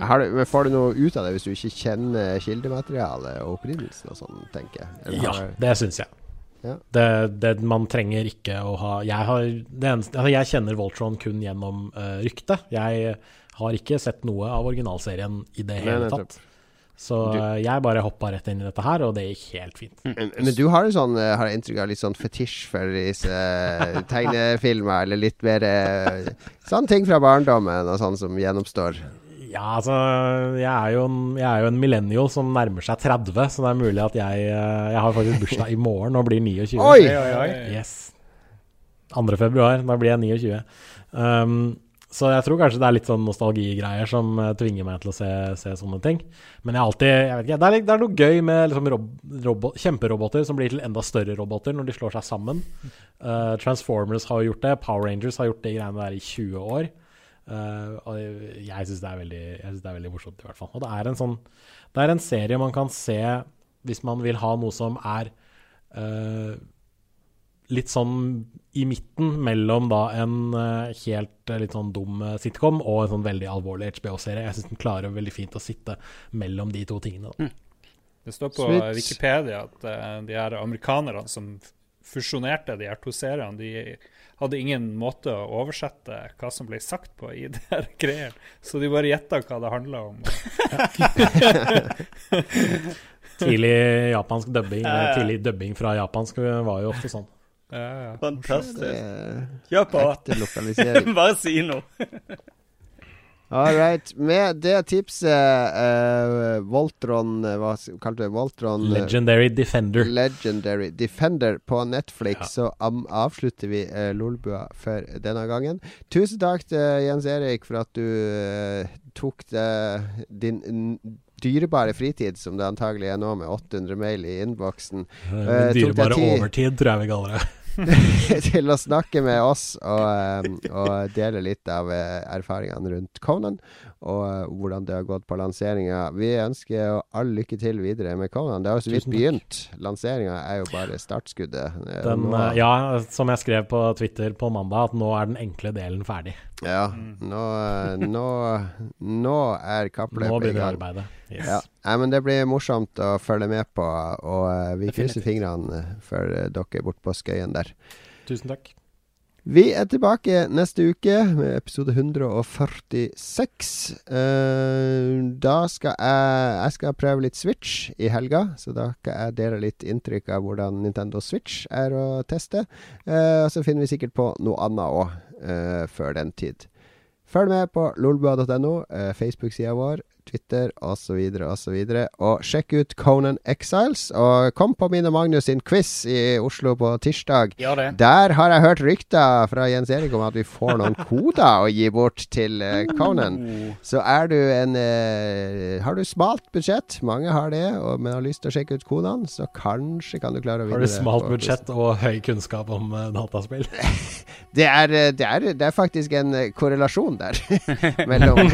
Har du, men får du noe ut av det hvis du ikke kjenner kildematerialet og opprinnelsen og sånn, tenker jeg? Eller Ja, har- det syns jeg. Ja. Det, det, man trenger ikke å ha Jeg, har, det eneste, altså jeg kjenner Voltron kun gjennom uh, ryktet. Jeg har ikke sett noe av originalserien i det hele tatt. Så du, jeg bare hoppa rett inn i dette her, og det gikk helt fint. Men, men du har jo sånn, eh, har jeg inntrykk av, litt sånn fetisj for disse eh, tegnefilmer, eller litt mer eh, Sånne ting fra barndommen og sånn som gjennomstår. Ja, altså jeg er, jo en, jeg er jo en millennial som nærmer seg 30, så det er mulig at jeg eh, Jeg har faktisk bursdag i morgen og blir 29. Oi! Oi. Yes. 2. februar, da blir jeg 29. Um, så jeg tror kanskje det er litt sånn nostalgigreier som eh, tvinger meg til å se, se sånne ting. Men jeg alltid jeg vet ikke, det, er, det er noe gøy med liksom rob, robot, kjemperoboter som blir til enda større roboter når de slår seg sammen. Uh, Transformers har gjort det, Power Rangers har gjort de greiene der i 20 år. Eh, og jeg syns det, er veldig- jeg synes det er veldig morsomt, i hvert fall. Og det er en sånn Det er en serie man kan se hvis man vil ha noe som er uh, litt sånn i midten mellom da en eh, helt litt sånn dum sitcom og en sånn veldig alvorlig HBO-serie. Jeg syns den klarer veldig fint å sitte mellom de to tingene. Da. Det står på Switch. Wikipedia at uh, de her amerikanerne som fusjonerte de her to seriene, de hadde ingen måte å oversette hva som ble sagt på i *laughs* det her greiene. Så de bare gjetta hva det handla om. *laughs* Tidlig japansk dubbing, Ja, ja, ja. tidlig dubbing fra japansk var jo ofte sånn. Fantastisk. Kjør på. *laughs* Bare si noe. All right. Med det tipset eh, Voltron eh, Hva kalte du det? Voltron eh, Legendary Defender. Legendary Defender på Netflix, så am avslutter vi uh, Lolbua for denne gangen. Tusen takk til Jens Erik for at du eh, tok det, din dyrebare fritid, som det antagelig er nå, med 800 mail i innboksen. Eh, eh, Dyrebare overtid, tror jeg vi kaller det. *laughs* til å snakke med oss og, og dele litt av eh, erfaringene rundt Conan, og eh, hvordan det har gått på lanseringa. Vi ønsker jo all lykke til videre med Conan. Det har jo så vidt begynt. Lanseringa er jo bare startskuddet. Eh, Den, ja, som jeg skrev på Twitter på mandag, at nå er den enkle delen ferdig. Ja, nå, eh, nå, nå er kappløpet i gang. arbeidet. Yes. Ja. ja. men det blir morsomt å følge med på, og eh, vi krysser fingrene for eh, dere borte på Skøyen der. Tusen takk. Vi er tilbake neste uke med episode 146. Eh, da skal jeg Jeg skal prøve litt Switch i helga, så da skal jeg dele litt inntrykk av hvordan Nintendo Switch er å teste. Og så finner vi sikkert på noe annet òg før den tid. Følg med på lolbua.no, uh, Facebook-sida vår, Twitter osv. osv. Og og sjekk ut Conan Exiles. Og kom på min og Magnus sin quiz i Oslo på tirsdag. Gjør det. Der har jeg hørt rykter fra Jens Erik om at vi får noen *laughs* koder å gi bort til eh, Conan. Så er du en eh, Har du smalt budsjett? Mange har det, og, men har lyst til å sjekke ut kodene, så kanskje kan du klare å vinne Har du smalt budsjett og høy kunnskap om uh, dataspill? *laughs* Det er, eh, det, er, det er faktisk en korrelasjon der *laughs* mellom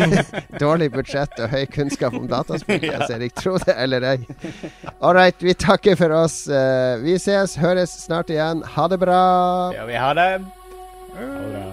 dårlig budsjett og høy kunnskap om dataspill. *laughs* ja. altså, jeg tror det eller ei. All right, vi takker for oss. Eh, Vi ses, høres snart igjen. Ha det bra. Ja, vi har det. That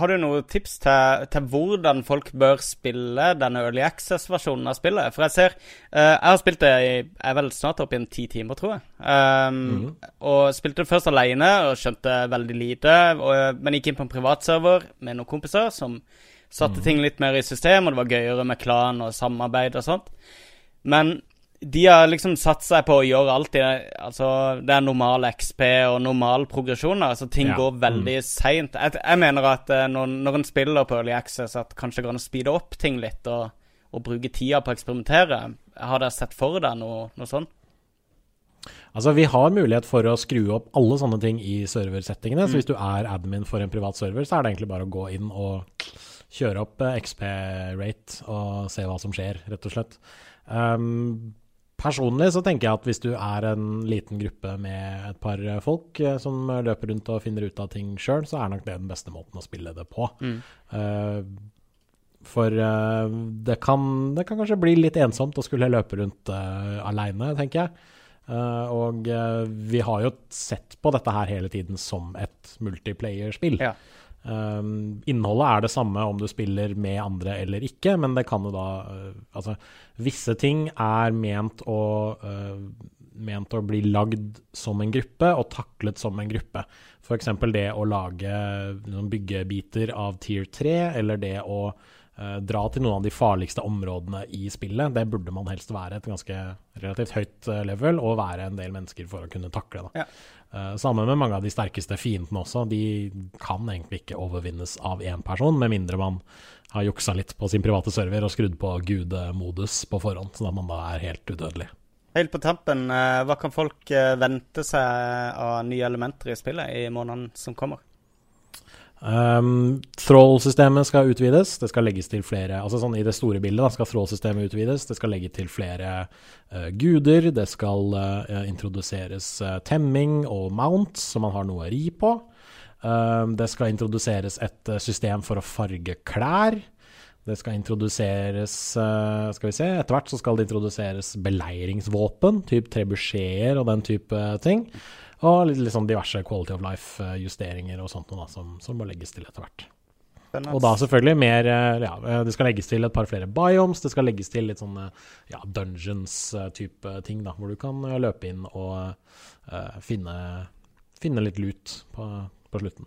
Har du noen tips til, til hvordan folk bør spille denne Early Access-versjonen av spillet? For jeg ser uh, Jeg har spilt det i Jeg er vel snart oppe i en ti timer, tror jeg. Um, Og spilte det først alene og skjønte veldig lite. Og, men gikk inn på en privatserver med noen kompiser som satte ting litt mer i system, og det var gøyere med klan og samarbeid og sånt. Men de har liksom satt seg på å gjøre alt i Altså, det er normal XP og normal progresjon. Altså, ting Ja. går veldig seint. Jeg, jeg mener at eh, når, når en spiller på Early Access, at kanskje det går an å speede opp ting litt og, og bruke tida på å eksperimentere. Har dere sett for deg noe, noe sånt? Altså, vi har mulighet for å skru opp alle sånne ting i serversettingene. Mm. Så hvis du er admin for en privat server, så er det egentlig bare å gå inn og kjøre opp eh, XP-rate og se hva som skjer, rett og slett. Um, Personlig så tenker jeg at hvis du er en liten gruppe med et par folk eh, som løper rundt og finner ut av ting sjøl, så er nok det den beste måten å spille det på. Mm. Uh, for uh, det, kan, det kan kanskje bli litt ensomt å skulle løpe rundt uh, aleine, tenker jeg. Uh, og vi har jo sett på dette her hele tiden som et multiplayer-spill. Um, innholdet er det samme om du spiller med andre eller ikke, men det kan jo da uh, Altså, visse ting er ment å uh, Ment å bli lagd som en gruppe og taklet som en gruppe. F.eks. det å lage liksom, byggebiter av tier 3, eller det å uh, dra til noen av de farligste områdene i spillet. Det burde man helst være et ganske relativt høyt level og være en del mennesker for å kunne takle. Da. Uh, sammen med mange av de sterkeste fiendene også. De kan egentlig ikke overvinnes av én person, med mindre man har juksa litt på sin private server og skrudd på gudemodus på forhånd, sånn at man da er helt udødelig. Helt på tampen, eh, hva kan folk eh, vente seg av nye elementer i spillet i månedene som kommer? Um, Thrall-systemet skal utvides. Det skal legges til flere Altså sånn I det store bildet da, skal Thrall-systemet utvides. Det skal legge til flere uh, guder. Det skal uh, introduseres uh, temming og mount, så man har noe å ri på. Um, det skal introduseres et system for å farge klær. Det skal introduseres Skal vi se Etter hvert så skal det introduseres beleiringsvåpen, typ trebucheter og den type ting. Og litt, litt sånn diverse quality of life-justeringer og sånt noe da, som, som må legges til etter hvert. Og da selvfølgelig mer eh, Ja, eh, det skal legges til et par flere biomes. Det skal legges til litt sånne ja, dungeons-type ting, da, hvor du kan eh, løpe inn og uh, finne, finne litt lut på, på slutten.